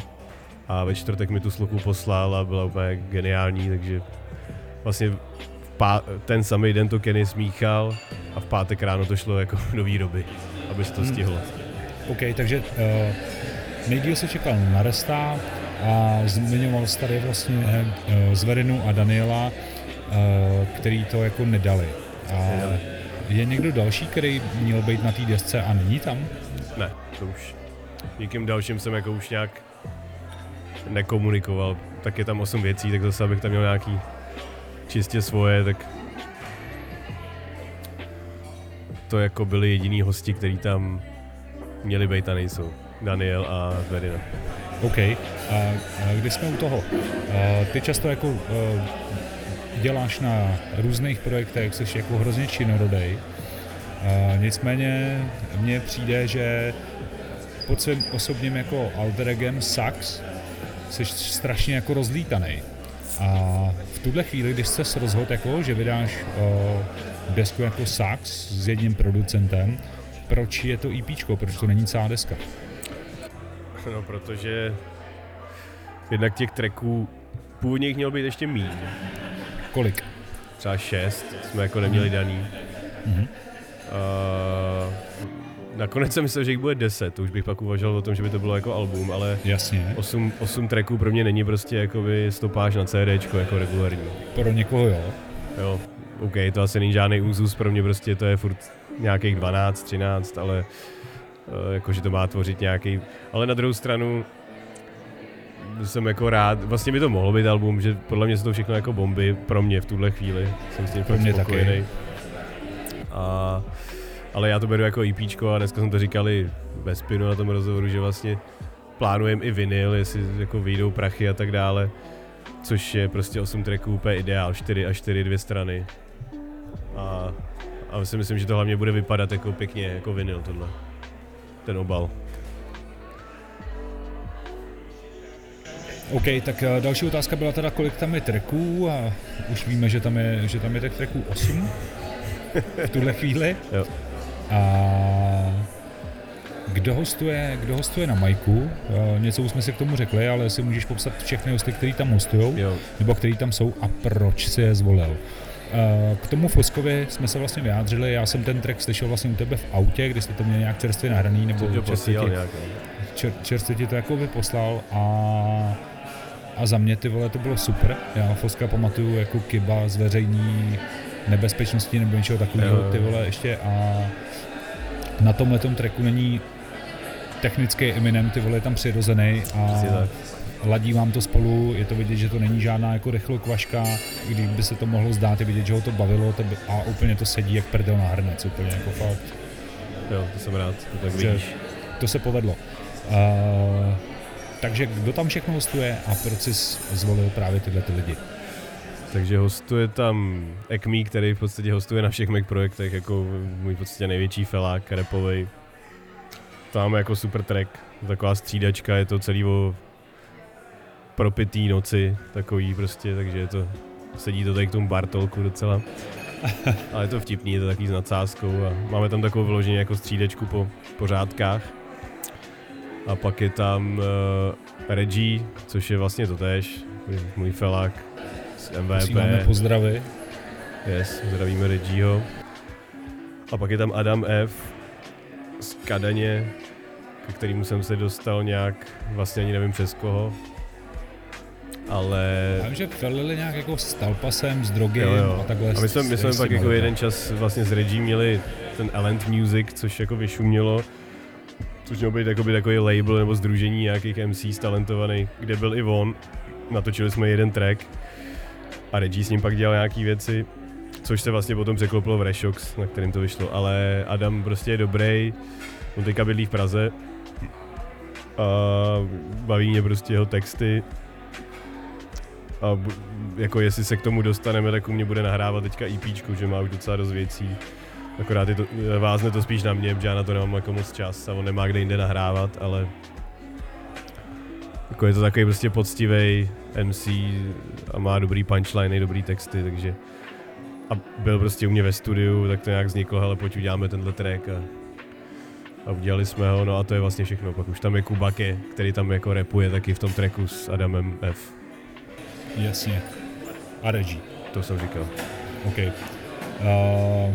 a ve čtvrtek mi tu sloku poslal a byla úplně geniální, takže vlastně v pá- ten samý den to Kenny smíchal a v pátek ráno to šlo jako do výroby, aby se to Hmm. stihlo. OK, takže uh, nejdíl se čekal na restart a zmiňoval jsi tady vlastně uh, Zverinu a Daniela, uh, který to jako nedali. A je někdo další, který měl být na té desce a není tam? Ne, to už nikým dalším jsem jako už nějak nekomunikoval. Tak je tam osm věcí, tak zase abych tam měl nějaký čistě svoje, tak to jako byli jediní hosti, kteří tam měli být a nejsou. Daniel a Verina. OK. A, a když jsme u toho, uh, ty často jako uh, děláš na různých projektech, jsi jako hrozně činorodej. Uh, nicméně mně přijde, že pod svým osobním jako alter egem Sax jsi strašně jako rozlítaný. A v tuhle chvíli, když se rozhodl, jako, že vydáš uh, desku jako Sax s jedním producentem, proč je to EPčko, proč to není celá deska? No, protože jednak těch tracků původně jich mělo být ještě míň. Kolik? Třeba šest jsme jako neměli daný. Mhm. Uh, nakonec jsem myslel, že jich bude 10, to už bych pak uvažoval o tom, že by to bylo jako album, ale Jasně. 8, 8 tracků pro mě není prostě jakoby stopáž na CD jako regulární. Pro někoho jo. Jo, OK, to asi není žádný úzus, pro mě prostě to je furt nějakých 12, 13, ale uh, jakože to má tvořit nějaký, ale na druhou stranu jsem jako rád, vlastně by to mohlo být album, že podle mě jsou to všechno jako bomby, pro mě v tuhle chvíli, jsem s tím Pro mě spokojený. A, ale já to beru jako EPčko a dneska jsme to říkali ve spinu na tom rozhovoru, že vlastně plánujeme i vinyl, jestli jako vyjdou prachy a tak dále, což je prostě 8 tracků úplně ideál, 4 a 4 dvě strany. A, a si myslím, že to hlavně bude vypadat jako pěkně, jako vinyl tohle. Ten obal. OK, tak eh, další otázka byla teda, kolik tam je tracků a už víme, že tam je, že tam je těch tracků 8 v tuhle chvíli. Jo. A kdo hostuje, kdo hostuje na Majku? Eh, Něco už jsme si k tomu řekli, ale jestli můžeš popsat všechny hosty, kteří tam hostují, nebo který tam jsou a proč si je zvolil. K tomu Foskovi jsme se vlastně vyjádřili, já jsem ten track slyšel vlastně u tebe v autě, kdy jste to měli nějak čerstvě nahraný, nebo čerstvě ti, no. čer, čerstvě ti to jako vyposlal a, a za mě ty vole to bylo super. Já Foska pamatuju jako Kiba zveřejní nebezpečnosti nebo něčeho takového, ty vole ještě a na tomhle tracku není technický Eminem, ty vole je tam přirozený a. ladí vám to spolu, je to vidět, že to není žádná jako rychlokvaška, když by se to mohlo zdát, je vidět, že ho to bavilo to by, a úplně to sedí jak prdel na hrnec, úplně jako fakt. Jo, to jsem rád, to tak vidíš. To se povedlo. Uh, takže kdo tam všechno hostuje a proč jsi zvolil právě tyhle ty lidi? Takže hostuje tam Ekmi, který v podstatě hostuje na všech Mac projektech, jako můj v podstatě největší felák, repovej. Tam jako super track, taková střídačka, je to celý o propitý noci, takový prostě, takže je to, sedí to tady k tomu Bartolku docela. Ale je to vtipný, je to takový s nadsázkou a máme tam takovou vyloženě jako střídečku po pořádkách. A pak je tam uh, Reggie, což je vlastně to tež, můj felák z MVP. Posíláme pozdravy. Yes, zdravíme Reggieho. A pak je tam Adam F. z Kadaně, ke kterému jsem se dostal nějak, vlastně ani nevím přes koho. Ale... Já vím, že felili nějak jako s talpasem, s drogy Jo, jo. a takhle. A my jsme, my jsme pak jako jeden čas vlastně s Reggie měli ten Element Music, což jako vyšumělo, což měl být jakoby takový label nebo združení nějakých MCs talentovaných, kde byl i on. Natočili jsme jeden track a Reggie s ním pak dělal nějaký věci, což se vlastně potom překlopilo v Reshox, na kterým to vyšlo, ale Adam prostě je dobrý, on teďka bydlí v Praze a baví mě prostě jeho texty a jako jestli se k tomu dostaneme, tak u mě bude nahrávat teďka EPčku, že má už docela dost věcí. Akorát je to, vázne to spíš na mě, protože já na to nemám jako moc čas a on nemá kde jinde nahrávat, ale jako je to takový prostě poctivý MC a má dobrý punchline, dobrý texty, takže a byl prostě u mě ve studiu, tak to nějak vzniklo, hele pojď uděláme tenhle track a a udělali jsme ho, no a to je vlastně všechno. Pak už tam je Kubake, který tam jako repuje taky v tom tracku s Adamem F. Jasně. A Reggie. To jsem říkal. OK. Uh,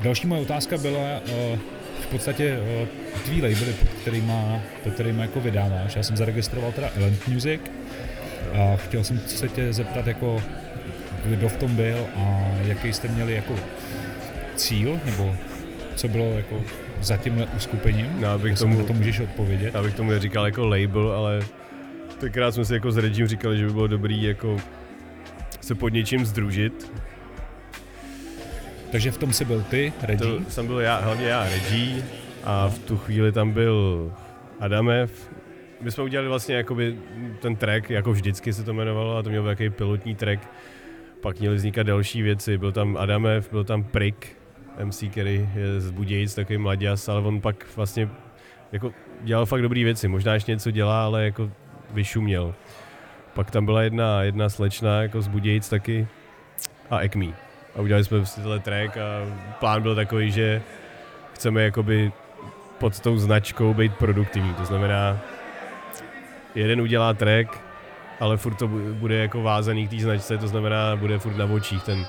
další moje otázka byla uh, v podstatě uh, tvý labely, pod kterýma, pod kterýma jako vydáváš. Já jsem zaregistroval teda Element Music a chtěl jsem se tě zeptat jako kdo v tom byl a jaký jste měli jako cíl, nebo co bylo jako za tímhle uskupením? No, abych tomu, to můžeš odpovědět. Já bych tomu neříkal jako label, ale tenkrát jsme si jako s Regim říkali, že by bylo dobrý jako se pod něčím združit. Takže v tom si byl ty, Reggie? To jsem byl já, hlavně já, Reggie, a v tu chvíli tam byl Adamev. My jsme udělali vlastně jakoby ten track, jako vždycky se to jmenovalo, a to měl takový pilotní track. Pak měly vznikat další věci, byl tam Adamev, byl tam Prick, MC, který je z Budějic, takový mladěs, ale on pak vlastně jako dělal fakt dobré věci. Možná ještě něco dělá, ale jako vyšuměl. Pak tam byla jedna, jedna slečna jako z Budějic taky a Ekmi. A udělali jsme prostě tenhle track a plán byl takový, že chceme jakoby pod tou značkou být produktivní. To znamená, jeden udělá track, ale furt to bude jako vázaný k té značce, to znamená, bude furt na očích ten,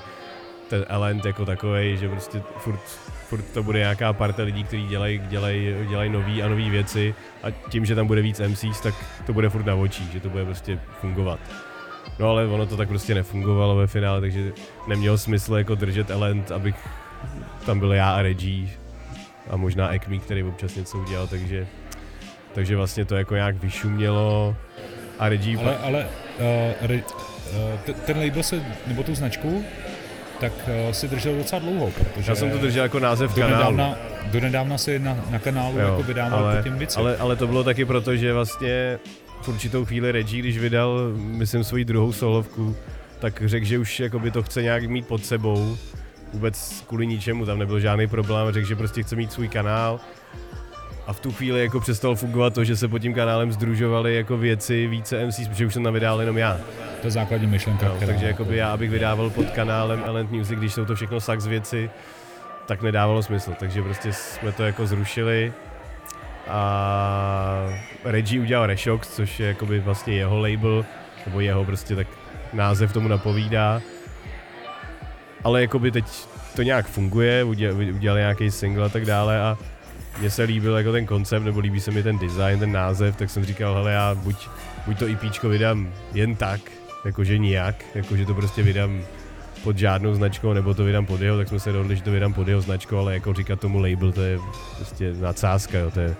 ten element jako takový, že prostě furt, furt to bude nějaká parta lidí, kteří dělají dělaj, dělaj nový a nové věci a tím, že tam bude víc MCs, tak to bude furt na očích, že to bude prostě fungovat. No ale ono to tak prostě nefungovalo ve finále, takže nemělo smysl jako držet element, abych tam byl já a Reggie a možná Ekmi, který občas něco udělal, takže, takže vlastně to jako nějak vyšumělo a Reggie... Ale, ale uh, re, uh, ten label se, nebo tu značku, tak uh, si držel docela dlouho, protože... Já jsem to držel jako název do kanálu. Nedávna, do nedávna si na, na kanálu jo, jako vydával ale, těm věcem. Ale, ale to bylo taky proto, že vlastně v určitou chvíli Reggie, když vydal, myslím, svoji druhou solovku, tak řekl, že už jakoby to chce nějak mít pod sebou, vůbec kvůli ničemu, tam nebyl žádný problém, řekl, že prostě chce mít svůj kanál a v tu chvíli jako přestalo fungovat to, že se pod tím kanálem združovaly jako věci více MCs, protože už jsem tam vydal jenom já. To je základní myšlenka. No, takže jakoby já, abych vydával pod kanálem Element Music, když jsou to všechno sax věci, tak nedávalo smysl, takže prostě jsme to jako zrušili a Reggie udělal Reshox, což je jakoby vlastně jeho label, nebo jeho prostě tak název tomu napovídá. Ale jakoby teď to nějak funguje, udělali, udělali nějaký single a tak dále a mně se líbil jako ten koncept, nebo líbí se mi ten design, ten název, tak jsem říkal, hele já buď, buď to IPčko vydám jen tak, jakože nijak, jakože to prostě vydám pod žádnou značkou, nebo to vydám pod jeho, tak jsme se dohodli, že to vydám pod jeho značkou, ale jako říkat tomu label, to je prostě nadsázka, jo, to je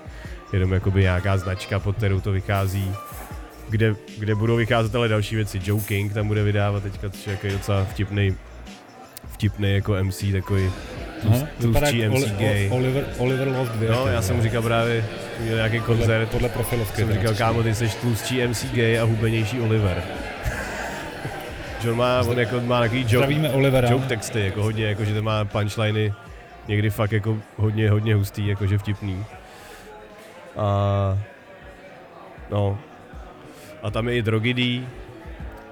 jenom jakoby nějaká značka, pod kterou to vychází, kde, kde budou vycházet ale další věci. Joe King tam bude vydávat teďka, což je jako docela vtipný, vtipný jako MC, takový tlustší MC Oli, gay. Oliver, Oliver Lost Beer. No, já jsem mu říkal právě, měl nějaký koncert. Podle, podle profilovky. Jsem říkal, kámo, ty jsi tlustší MC gay a hubenější Oliver. John má, on jako má takový joke, Olivera. joke texty, jako hodně, jako že to má punchliny někdy fakt jako hodně, hodně hustý, jakože vtipný. A no, a tam je i Drogidý,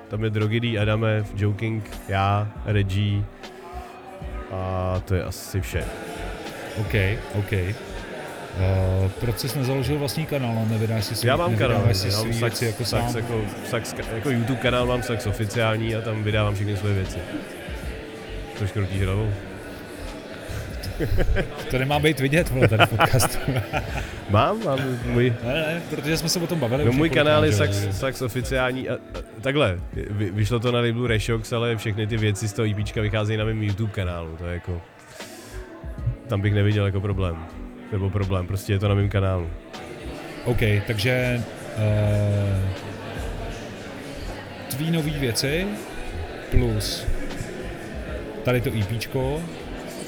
tam je Drogidý, Adame, Joking, já, Reggie a to je asi vše. OK, OK. Uh, proč jsi nezaložil vlastní kanál a nevydáš si svůj, Já mám kanál, si já mám sax, jako, sax, jako, sax, jako YouTube kanál mám Sax oficiální a tam vydávám všechny svoje věci. Trošku krutíš hlavou. to nemá být vidět, vole, tady v podcastu. mám, mám můj... Ne, ne, protože jsme se o tom bavili. No můj kanál je Sax, Sax oficiální a, a, takhle, vy, vyšlo to na labelu Reshox, ale všechny ty věci z toho EPčka vycházejí na mém YouTube kanálu, to je jako... Tam bych neviděl jako problém nebo problém, prostě je to na mém kanálu. OK, takže uh, tvý nový věci plus tady to EPčko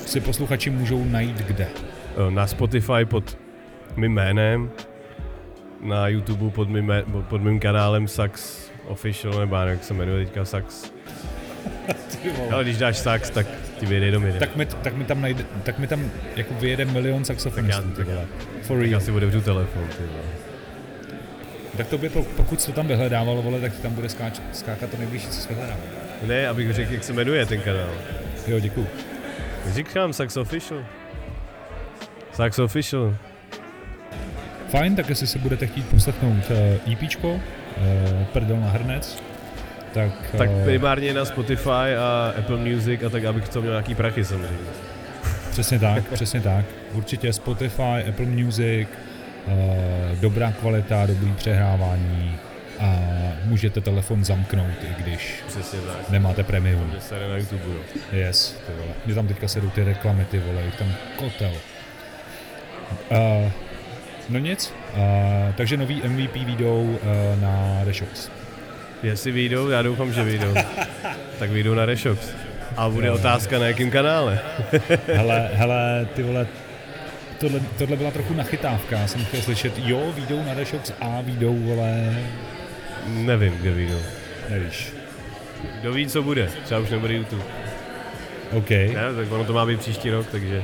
si posluchači můžou najít kde? Eh, na Spotify pod mým jménem, na YouTube pod mým, pod mým kanálem Sax Official, nebo jak se jmenuje teďka Sax. Ale když dáš Sax, tak ti vyjede jenom jeden. Tak mi, tak mi tam, najde, tak mi tam jako vyjede milion saxofonistů, tak já, For real. Já si otevřu telefon, ty vole. Tak to by, pokud to tam vyhledával, vole, tak tam bude skáč, skákat to nejbližší, co jsi vyhledával. Ne, abych řekl, jak se jmenuje ten kanál. Jo, děkuju. Říkám Sax Official. Sax Official. Fajn, tak jestli si budete chtít poslechnout EPčko, uh, Prdel na hrnec, tak... Tak uh, primárně na Spotify a Apple Music a tak, abych to měl nějaký prachy samozřejmě. Přesně tak, přesně tak. Určitě Spotify, Apple Music, dobrá kvalita, dobrý přehrávání a můžete telefon zamknout, i když Přesně tak. nemáte premium. Se na YouTube, jo. Yes, ty vole. Mě tam teďka sedou ty reklamy, ty vole, jich tam kotel. Uh, no nic, uh, takže nový MVP výjdou uh, na Reshox. Jestli vyjdou, já doufám, že vyjdou. tak vyjdou na Reshox. A bude Jo. otázka na jakém kanále. hele, hele, ty vole, tohle, tohle byla trochu nachytávka, já jsem chtěl slyšet, jo, výjdou na Reshox a výjdou, vole, Nevím, kde vyjdou. nevíš. Kdo ví, co bude. Třeba už nebude YouTube. OK. Ne, tak ono to má být příští rok, takže...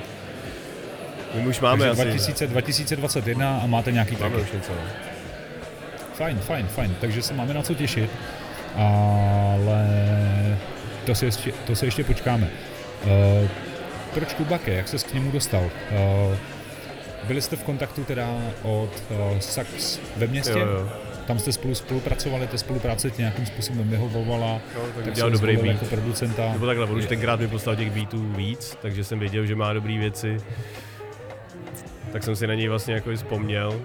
My už máme Takže asi... 2000, 2021 a máte nějaký Máme už něco. Fajn, fajn, fajn, takže se máme na co těšit, ale to se ještě, to se ještě počkáme. Uh, proč Kubake, jak se k němu dostal? Uh, byli jste v kontaktu teda od uh, Sax ve městě? Jo, jo. Tam jste spolu spolupracovali, ta spolupráce tě nějakým způsobem vyhovovala, No, tak tak udělal se dobrý beat. jako producenta. Nebo takhle, on už tenkrát mi poslal těch beatů víc, takže jsem věděl, že má dobrý věci. Tak jsem si na něj vlastně jako i vzpomněl.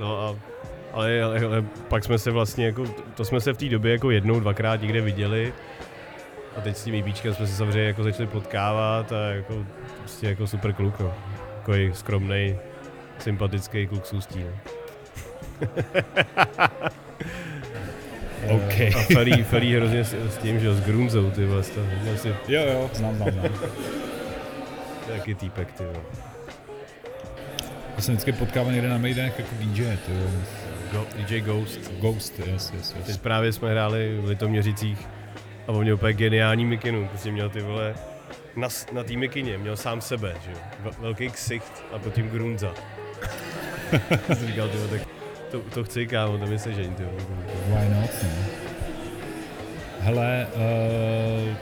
No a ale, ale, ale pak jsme se vlastně jako, to jsme se v té době jako jednou, dvakrát někde viděli. A teď s tím EPčkem jsme se samozřejmě jako začali potkávat a jako, prostě jako super kluk, no. Takový skromnej, sympatický kluk s ústí, no. OK. A Ferry, Ferry hrozně s, s tím, že s Grunzou, ty vlastně. Asi Jo, jo, znám, znám, znám. Jaký týpek, ty jo. Já jsem vždycky potkával někde na Maidenech jako DJ, ty jo. Go, DJ Ghost. Ghost, yes, yes, Teď yes. právě jsme hráli v Litoměřicích a on měl úplně geniální mikinu. Prostě měl ty vole na, na té mikině, měl sám sebe, že jo. Ve- Velký ksicht a pod tím Grunza. jsem říkal, ty vole, tak to, to chci, kámo, to mi se vole. Why not, no? Hele, uh,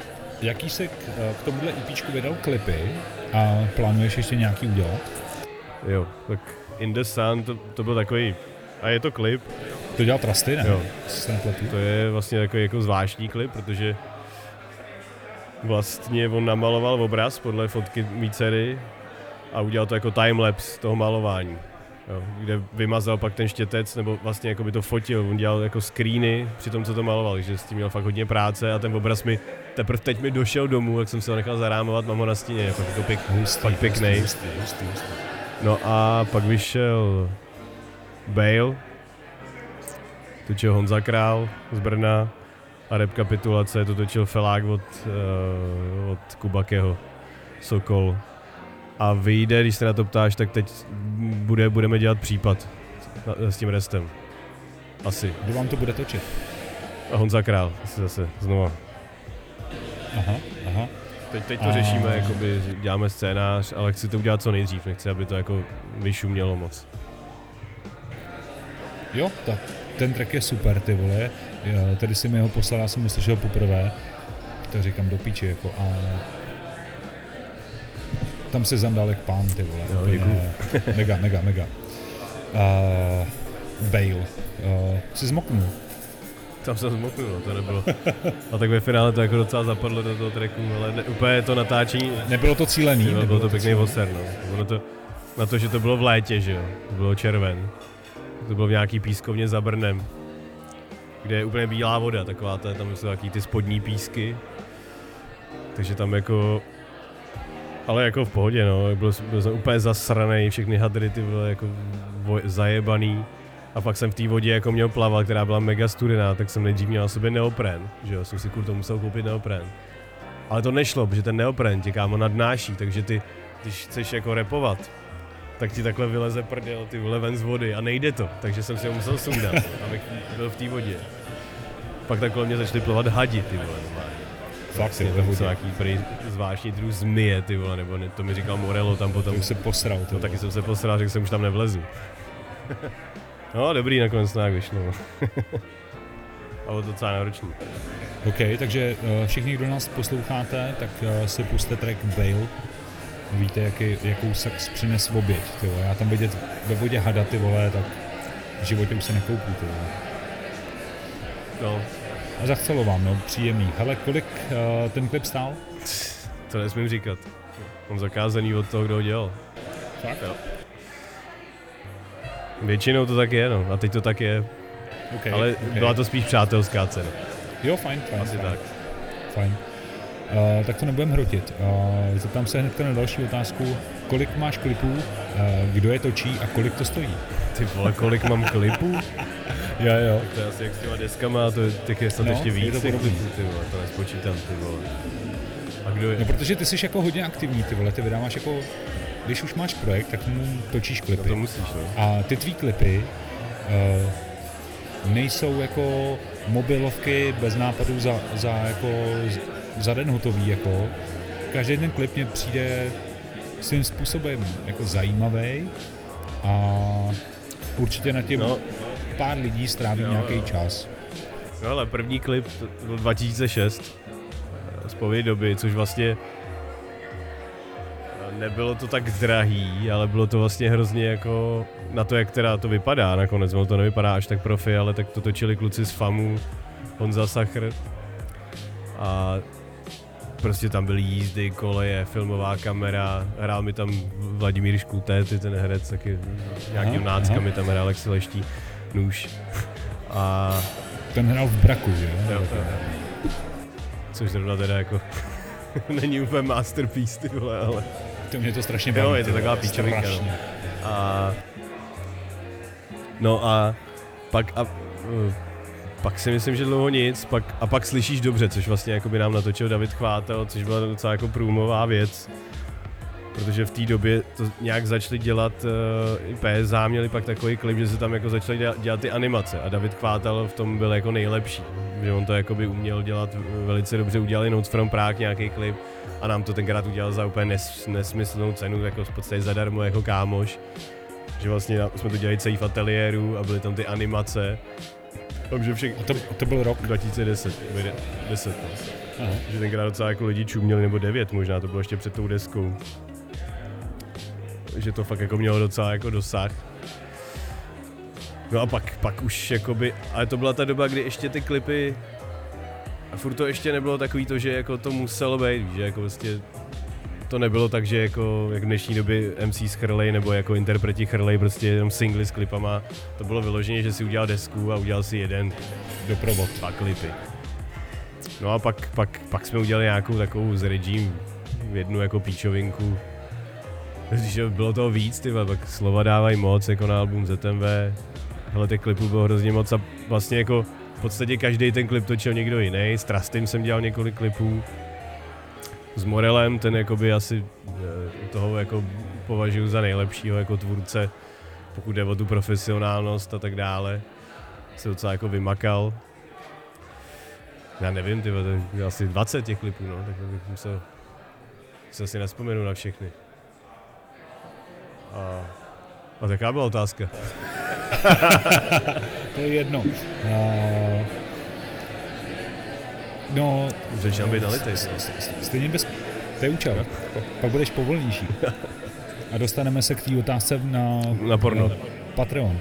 jaký se k, eh, k tomuhle EPčku vydal klipy a plánuješ ještě nějaký udělat? Jo, tak In the Sun, to, to byl takový, a je to klip, To dělal Trusty, ne? Jo. To je vlastně takový jako zvláštní klip, protože vlastně on namaloval obraz podle fotky mý dcery a udělal to jako timelapse toho malování. Jo, kde vymazal pak ten štětec, nebo vlastně jako by to fotil, on dělal jako screeny při tom, co to maloval, takže s tím měl fakt hodně práce a ten obraz mi teprve teď mi došel domů, jak jsem se ho nechal zarámovat, mám ho na stěně, jako, jako pěk, Hustý, fakt pěknej. Hustý, hustý, hustý. No a pak vyšel Bale, točil Honza Král z Brna a rekapitulace to točil Felák od, uh, od Kubakého, Sokol. A vyjde, když se na to ptáš, tak teď bude, budeme dělat případ na, s tím restem. Asi. Kdo vám to bude točit? A Honza Král, asi zase, znova. Aha, aha. Teď, teď to A- řešíme, jakoby děláme scénář, ale chci to udělat co nejdřív, nechci, aby to jako vyšumělo moc. Jo, ta, ten track je super, ty vole. Tady si mi ho poslal, já jsem ho slyšel poprvé. To říkám do píči, jako a... Tam se zandal jak pán, ty vole. Jo, děkuju. mega, mega, mega. Uh, Bale. Uh, jsi zmoknul. Tam jsem zmoknul, no, to nebylo. A tak ve finále to jako docela zapadlo do toho tracku, ale ne, úplně to natáčení, Nebylo to cílený. bylo, bylo to pěkný cílený. voser, no. Bylo to, na to, že to bylo v létě, že jo, to bylo červen. To bylo v nějaký pískovně za Brnem, kde je úplně bílá voda, taková ta, tam jsou takový ty spodní písky. Takže tam jako, ale jako v pohodě, no, byl, byl jsem úplně zasraný, všechny hadry ty byly jako vo, zajebaný. A pak jsem v té vodě jako měl plavat, která byla mega studená, tak jsem nejdřív měl na sobě neopren, že jo, jsem si kurto musel koupit neopren. Ale to nešlo, protože ten neopren tě kámo nadnáší, takže ty, když chceš jako repovat, tak ti takhle vyleze prdel, ty vole ven z vody a nejde to, takže jsem si ho musel sundat, abych byl v té vodě. Pak takhle mě začaly plavat hadi, ty vole. Fakt, Vlastně jo, tam ve jsou nějaký prý zvláštní druh zmije, ty vole, nebo ne, to mi říkal Morello tam potom. To se posral, ty No taky jsem se posral, řekl jsem, už tam nevlezu. no dobrý, nakonec to nějak vyšlo. A bylo to docela náročný. OK, takže uh, všichni, kdo nás posloucháte, tak uh, si puste track Bale Víte, jaký, jakou sex přines v oběť, ty vole. Já tam vidět ve vodě hada, ty vole, tak v životě už se nekoupí, ty vole. No, A zachcelo vám, no, příjemný. Hele, kolik uh, ten klip stál? to nesmím říkat. Mám zakázaný od toho, kdo ho dělal. Fakt? Jo. Většinou to tak je, no. A teď to tak je. Okay, Ale okay. byla to spíš přátelská cena. Jo, fajn, fajn. Asi fajn. tak. Fajn. Uh, tak to nebudeme hrotit. Uh, zeptám se hned na další otázku. Kolik máš klipů, uh, kdo je točí a kolik to stojí? Ty vole, kolik mám klipů? Jo, jo. To je asi jak s těma deskama, to je, těch je snad No, ještě je víc to podobný. klipů, ty vole, to nespočítám, ty vole. A kdo je? No, protože ty jsi jako hodně aktivní, ty vole, ty vydáváš jako, když už máš projekt, tak mu točíš No klipy. to musíš, no. A ty tvý klipy uh, nejsou jako mobilovky bez nápadů za, za, jako, za den hotový. Jako. Každý ten klip mě přijde svým způsobem jako zajímavý a určitě na tím No. pár lidí stráví Jo, nějaký jo. čas. No ale první klip byl 2006 eh, z doby, což vlastně eh, nebylo to tak drahý, ale bylo to vlastně hrozně jako na to, jak teda to vypadá nakonec, ono to nevypadá až tak profi, ale tak to točili kluci z FAMu, Honza Sachr a prostě tam byly jízdy, koleje, filmová kamera, hrál mi tam Vladimír Škultéty, ten herec, taky nějakým náckami tam hrál, jak se leští nůž. A Ten hrál v braku, že Jo, jo. Což zrovna teda jako není úplně masterpiece, ty vole, ale... To mě to strašně Jo, baví. je to taková píčovinka, no. A... No a pak a... Pak si myslím, že dlouho nic, pak, a pak slyšíš dobře, což vlastně jako by nám natočil David Chvátel, což byla docela jako průmová věc. Protože v té době to nějak začali dělat, uh, i PSA měli pak takový klip, že se tam jako začali dělat, dělat ty animace a David Chvátal v tom byl jako nejlepší. Že on to jako by uměl dělat velice dobře, udělali Notes from Prague nějaký klip a nám to tenkrát udělal za úplně nes, nesmyslnou cenu, jako v podstatě zadarmo jako kámoš. Že vlastně jsme to dělali celý v ateliéru a byly tam ty animace. Takže všech, to, to byl rok. 2010, 10, no. Aha. že tenkrát docela jako lidi čuměli, nebo 9 možná, to bylo ještě před tou deskou. Že to fakt jako mělo docela jako dosah. No a pak, pak už jakoby, ale to byla ta doba, kdy ještě ty klipy, a furt to ještě nebylo takový to, že jako to muselo být, že jako vlastně to nebylo tak, že jako jak v dnešní době MC chrlej nebo jako interpreti chrlej prostě jenom singly s klipama. To bylo vyloženě, že si udělal desku a udělal si jeden Doprovod. dva klipy. No a pak, pak, pak jsme udělali nějakou takovou s Regime, jednu jako píčovinku. Že bylo toho víc, ty pak slova dávají moc, jako na album ZMV. Hele, těch klipů bylo hrozně moc a vlastně jako v podstatě každý ten klip točil někdo jiný. S Trustym jsem dělal několik klipů. S Morelem, ten jakoby asi eh, toho jako považuji za nejlepšího jako tvůrce, pokud jde o tu profesionálnost a tak dále. Se docela jako vymakal. Já nevím, ty asi 20 těch klipů, no, tak bych musel, se asi nespomenu na všechny. A, a taká byla otázka. To je jedno. Uh, no, Začínám být nalitej. stejně bez... To je účel. Pak budeš povolnější. A dostaneme se k té otázce na, Na porno. na Patreon.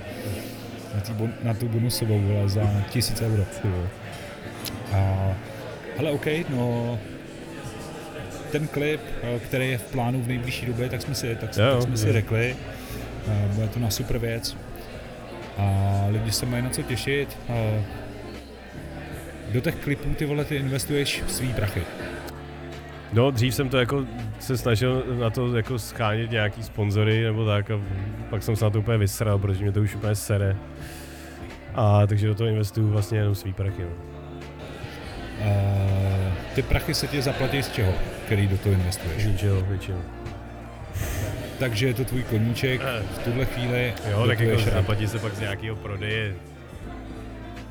Na, tý, na tu bonusovou vole, za tisíc euro. A, hele, OK, no ten klip, eh, který je v plánu v nejbližší době, tak jsme si, tak, Jo, tak jsme si jo. řekli. Eh, Bude to na super věc. A lidi se mají na co těšit. Do těch klipů ty vole, ty investuješ svý prachy. No, dřív jsem to jako se snažil na to jako schánět nějaký sponzory nebo tak a pak jsem se na to úplně vysral, protože mě to už úplně sere. A takže do toho investuju vlastně jenom svý prachy. No. A ty prachy se ti zaplatí z čeho, který do toho investuješ. Z ničeho, většinou. Takže je to tvůj koníček, v tuhle chvíli Jo, tak jako zaplatí se pak z nějakého prodeje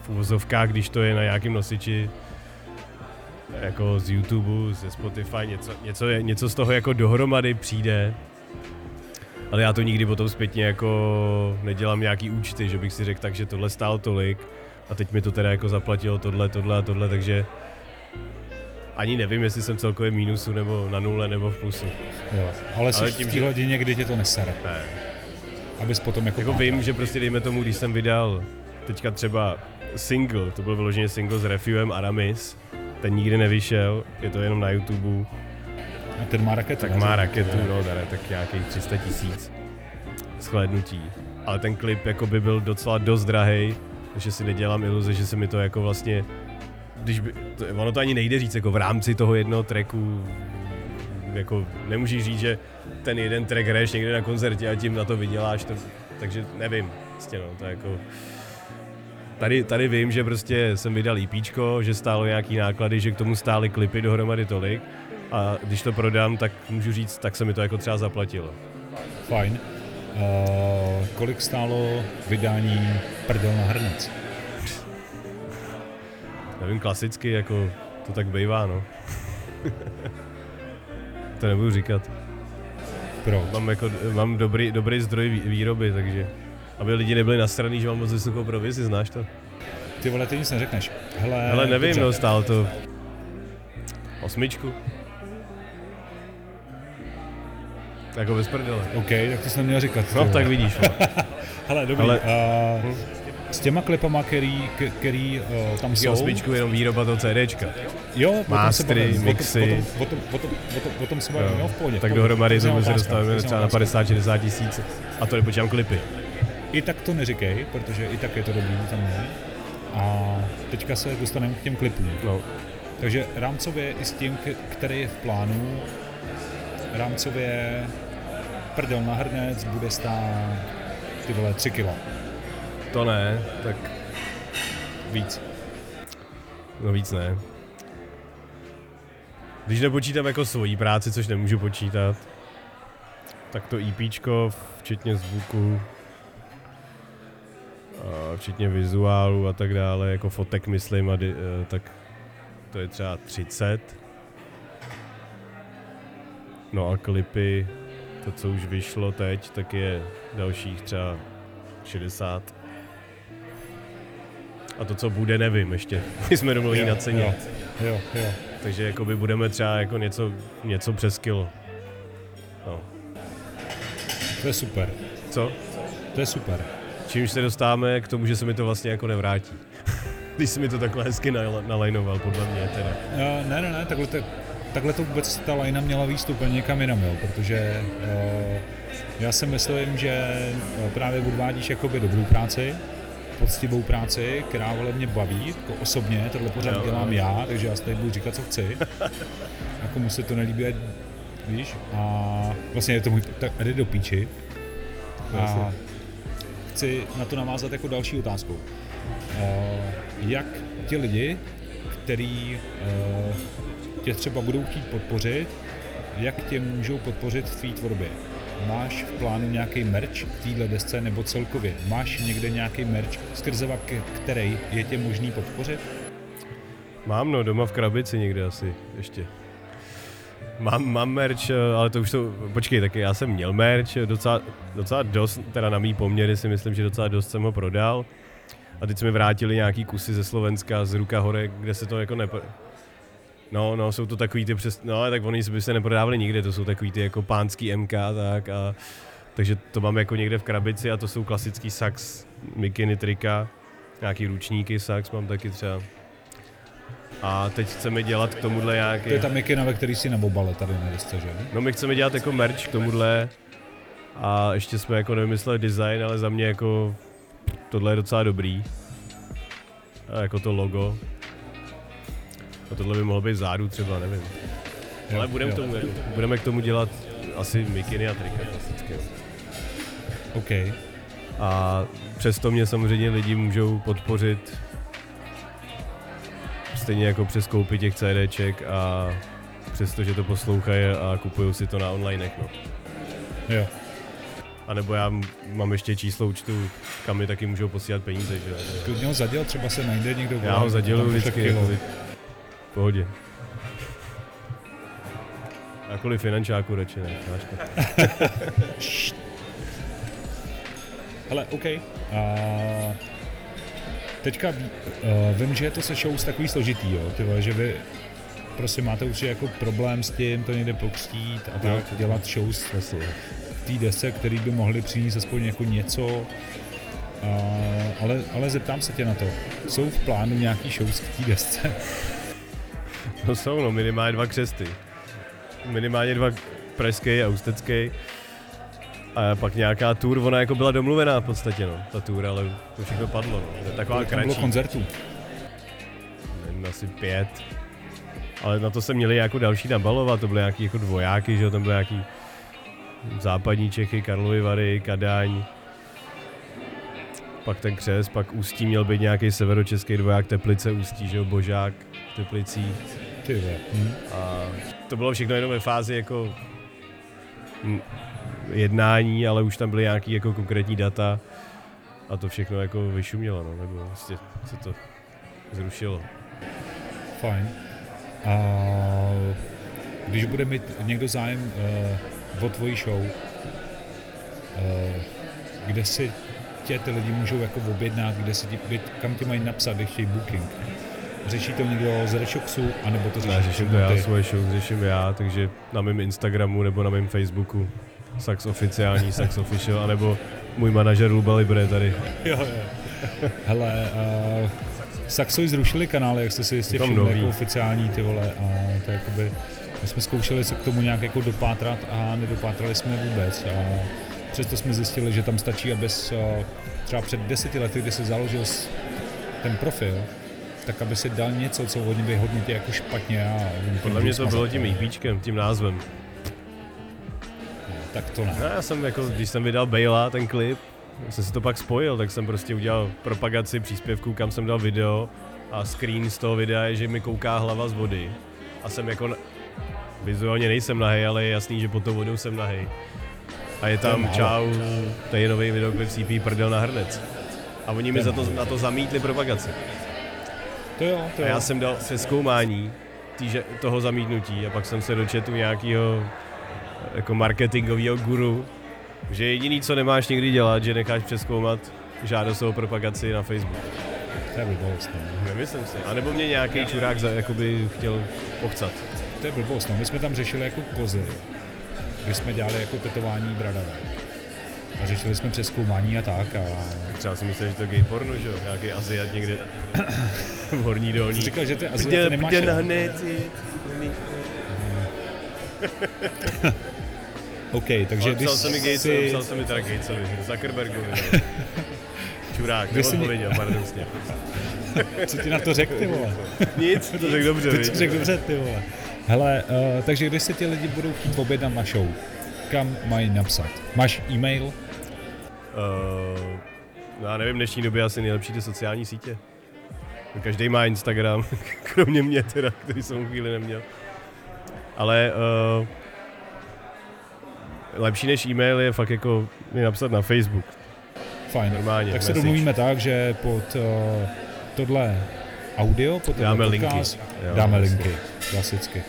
v uvozovkách, když to je na nějakém nosiči jako z YouTube, ze Spotify, něco, něco, je, něco z toho jako dohromady přijde. Ale já to nikdy potom zpětně jako nedělám nějaký účty, že bych si řekl tak, že tohle stálo tolik a teď mi to teda jako zaplatilo tohle, tohle a tohle, takže ani nevím, jestli jsem celkově mínusu, nebo na nule, nebo v plusu. Jo. Ale, ale tím, v té že... hodině, kdy tě to nesere. Ne. Abys potom jako... Jako vím, že prostě dejme tomu, když jsem vydal teďka třeba single, to byl vyloženě single s Refuem Aramis, ten nikdy nevyšel, je to jenom na YouTube. A ten má raketu. Tak má raketu, no, dane, tak nějakých 300 tisíc shlédnutí. Ale ten klip jako by byl docela dost drahý, takže si nedělám iluze, že se mi to jako vlastně když by, to, ono to ani nejde říct, jako v rámci toho jednoho tracku, jako nemůžeš říct, že ten jeden track hraješ někde na koncertě a tím na to vyděláš, to, takže nevím, prostě no, to jako... Tady, tady vím, že prostě jsem vydal EP, že stálo nějaký náklady, že k tomu stály klipy dohromady tolik a když to prodám, tak můžu říct, tak se mi to jako třeba zaplatilo. Fajn. Uh, kolik stálo vydání Prdel na hrnec? Nevím, klasicky, jako to tak bývá, no. to nebudu říkat. Proč? Mám, jako, mám dobrý, dobrý zdroj výroby, takže aby lidi nebyli nasraný, že mám moc vysokou provizi, znáš to? Ty vole, ty nic neřekneš. Hele, Hele nevím, dobře. no, stál to osmičku. Jako bez prdele. OK, tak to jsem měl říkat. No, tak vidíš. No. Hele, dobrý. Ale... Uh, s těma klipama, který, který uh, tam jsou. osmičku jenom výroba toho CDčka. Jo, Mastery, mixy. O tom, o tom, o tom, o tom se bavíme, v pohodě. Tak dohromady se dostáváme třeba na 50-60 tisíc. A to nepočítám klipy. I tak to neříkej, protože i tak je to dobrý tam je. A teďka se dostaneme k těm klipům. No. Takže rámcově i s tím, který je v plánu, rámcově prdel na hrnec bude stát ty vole 3 kila. To ne, tak víc. No víc ne. Když nepočítám jako svoji práci, což nemůžu počítat, tak to EPčko, včetně zvuku, včetně vizuálu a tak dále, jako fotek myslím, a di, eh, tak to je třeba 30. No a klipy, to co už vyšlo teď, tak je dalších třeba 60. A to, co bude, nevím ještě. My jsme domluvili na ceně. Jo, jo, jo. Takže jakoby budeme třeba jako něco, něco přes kilo. No. To je super. Co? To je super. Čímž se dostáváme k tomu, že se mi to vlastně jako nevrátí. Když jsi mi to takhle hezky nalajnoval, podle mě teda. Uh, ne, ne, ne, takhle to, takhle to vůbec ta lajna měla výstup někam jinam, jo, protože uh, já si myslím, že právě odvádíš jakoby dobrou práci, poctivou práci, která vole mě baví, jako osobně, tohle pořád jo, dělám jo. já, takže já si tady budu říkat, co chci. jako mu se to nelíbí, víš, a vlastně je to můj, tak jde do píči. A chci na to navázat jako další otázkou. jak ti lidi, který tě třeba budou chtít podpořit, jak tě můžou podpořit v tvý tvorbě? Máš v plánu nějaký merch k téhle desce nebo celkově? Máš někde nějaký merch, skrze který je tě možný podpořit? Mám no, doma v krabici někde asi ještě. Mám, mám merch, eh, ale to už to, počkej, taky já jsem měl merch, docela, docela dost, teda na mý poměry si myslím, že docela dost jsem ho prodal. A teď jsme vrátili nějaký kusy ze Slovenska, z Ruka Hore, kde se to jako nepo, No, no, jsou to takový ty přes, no ale tak oni by se neprodávali nikde, to jsou takový ty jako pánský MK, tak a takže to mám jako někde v krabici a to jsou klasický sax, mikiny, trika, nějaký ručníky, sax mám taky třeba. A teď chceme dělat k tomuhle nějaký... To je ta mikina, ve který si na tady na desce, že? No my chceme dělat jako merch k tomuhle a ještě jsme jako nevymysleli design, ale za mě jako tohle je docela dobrý. A jako to logo, a tohle by mohlo být zádu třeba, nevím. Jo, Ale budeme, k tomu, budeme k tomu dělat asi mikiny a trika klasické. OK. A přesto mě samozřejmě lidi můžou podpořit stejně jako přes koupy těch CDček a přesto, že to poslouchají a kupují si to na online. No. Jo. A nebo já mám ještě číslo účtu, kam mi taky můžou posílat peníze. Že? Klidně ho zaděl, třeba se najde někdo. Já ho zaděluju vždycky. Jako, pohodě. Jakoliv finančáku radši ne, to. Hele, OK. Uh, teďka uh, vím, že je to se show takový složitý, jo, ty vole, že vy prostě máte určitě jako problém s tím to někde pokřtít a tak dělat shows Jasně. v té desce, který by mohli přinést aspoň jako něco. A, ale, ale zeptám se tě na to. Jsou v plánu nějaký shows k té desce? No jsou, no, minimálně dva křesty. Minimálně dva pražský a ústecký. A pak nějaká tour, ona jako byla domluvená v podstatě, no, ta tour, ale to všechno padlo, no. To je taková tam bylo kratší, koncertů? nevím, asi pět. Ale na to se měli jako další nabalovat, to byly nějaký jako dvojáky, že jo, tam byly nějaký západní Čechy, Karlovy Vary, Kadaň. Pak ten křes, pak Ústí měl být nějaký severočeský dvoják, Teplice, Ústí, že jo, Božák, v Teplicích. Ty. Hm. A to bylo všechno jenom ve fázi jako jednání, ale už tam byly nějaký jako konkrétní data a to všechno jako vyšumělo, no, nebo vlastně se to zrušilo. Fajn. A když bude mít někdo zájem uh, o tvoji show, uh, kde si tě ty lidi můžou jako objednat, kde si ti, kde- kam ti mají napsat, když chtějí booking? Řeší to někdo z Rešoxu, anebo to Ne, řešíš řeším to já, svoje show řeším já, takže na mém Instagramu nebo na mém Facebooku Sax oficiální, Sax official, anebo můj manažer Luba Libre tady. Jo, jo. Hele, uh, Saxovi zrušili kanály, jak jste si jistě všimli, jako oficiální ty vole, a to je jakoby, my jsme zkoušeli se k tomu nějak jako dopátrat a nedopátrali jsme vůbec a přesto jsme zjistili, že tam stačí, abys třeba před deseti lety, kdy se založil ten profil, tak aby si dal něco, co oni vyhodnotí jako špatně a Podle mě to bylo tím EPčkem, tím názvem. Tak to ne. No, já jsem jako, když jsem vydal Bejla, ten klip, jsem si to pak spojil, tak jsem prostě udělal propagaci příspěvku, kam jsem dal video a screen z toho videa je, že mi kouká hlava z vody. A jsem jako, na- vizuálně nejsem nahej, ale je jasný, že pod tou vodou jsem nahej. A je je tam málo. čau, to je nový videoklip CP Prdel na hrnec. A oni mi je za to, na to zamítli propagaci. To jo, to A jo. já jsem dal přeskoumání týže, toho zamítnutí a pak jsem se dočetl nějakého jako marketingového guru, že jediný, co nemáš nikdy dělat, že necháš přeskoumat žádost o propagaci na Facebook. To je blbost, no. Nemyslím si. A nebo mě nějaký čurák za, jakoby chtěl pochcat. To je blbost, no. My jsme tam řešili jako kozy, když jsme dělali jako tetování bradavé. A řešili jsme přeskoumání a tak a Třeba si myslel, že to je gay porno, že jo? Nějaký Aziat někde v horní dolní. Jsi říkal, že ty Prdě, Aziaty nemáš prdě na hned, OK, takže Ale když psal jsem mi Gates, si... psal jsem mi teda Gatesovi, Zuckerbergovi. Čurák, Když neodpověděl, paradoxně. Co ti na to řekl, ty vole? Nic, to řekl dobře, Ty to řekl dobře, ty vole. Hele, uh, takže když se ti lidi budou chtít objednat na show, kam mají napsat? Máš e-mail? Uh, no já nevím, v dnešní době asi nejlepší ty sociální sítě. Každý má Instagram, kromě mě teda, který jsem chvíli neměl. Ale uh, lepší než e-mail je fakt jako mi napsat na Facebook. Fajn. Normálně, tak se message. domluvíme tak, že pod uh, tohle audio, pod tohle Dáme linky. podcast, Jo, dáme jasně. linky, klasicky.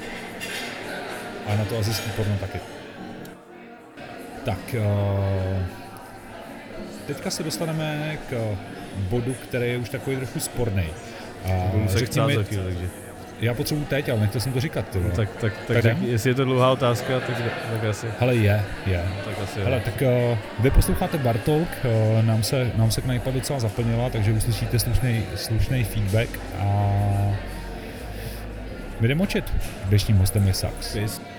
A na to azijský porno taky. Tak, uh, teďka se dostaneme k bodu, který je už takový trochu sporný. A Budu za chvíli, takže. Já potřebuji teď, ale nechtěl jsem to říkat. Ty, vole. Tak, tak, tak, Tak jestli je to dlouhá otázka, tak, tak asi. Hele, je, je. Tak asi. Hele, tak uh, vy posloucháte Bartolk, uh, nám se, nám se knipa docela zaplnila, takže uslyšíte slušný, slušný feedback a my jdeme močit. Dnešním hostem je Sax. Peace.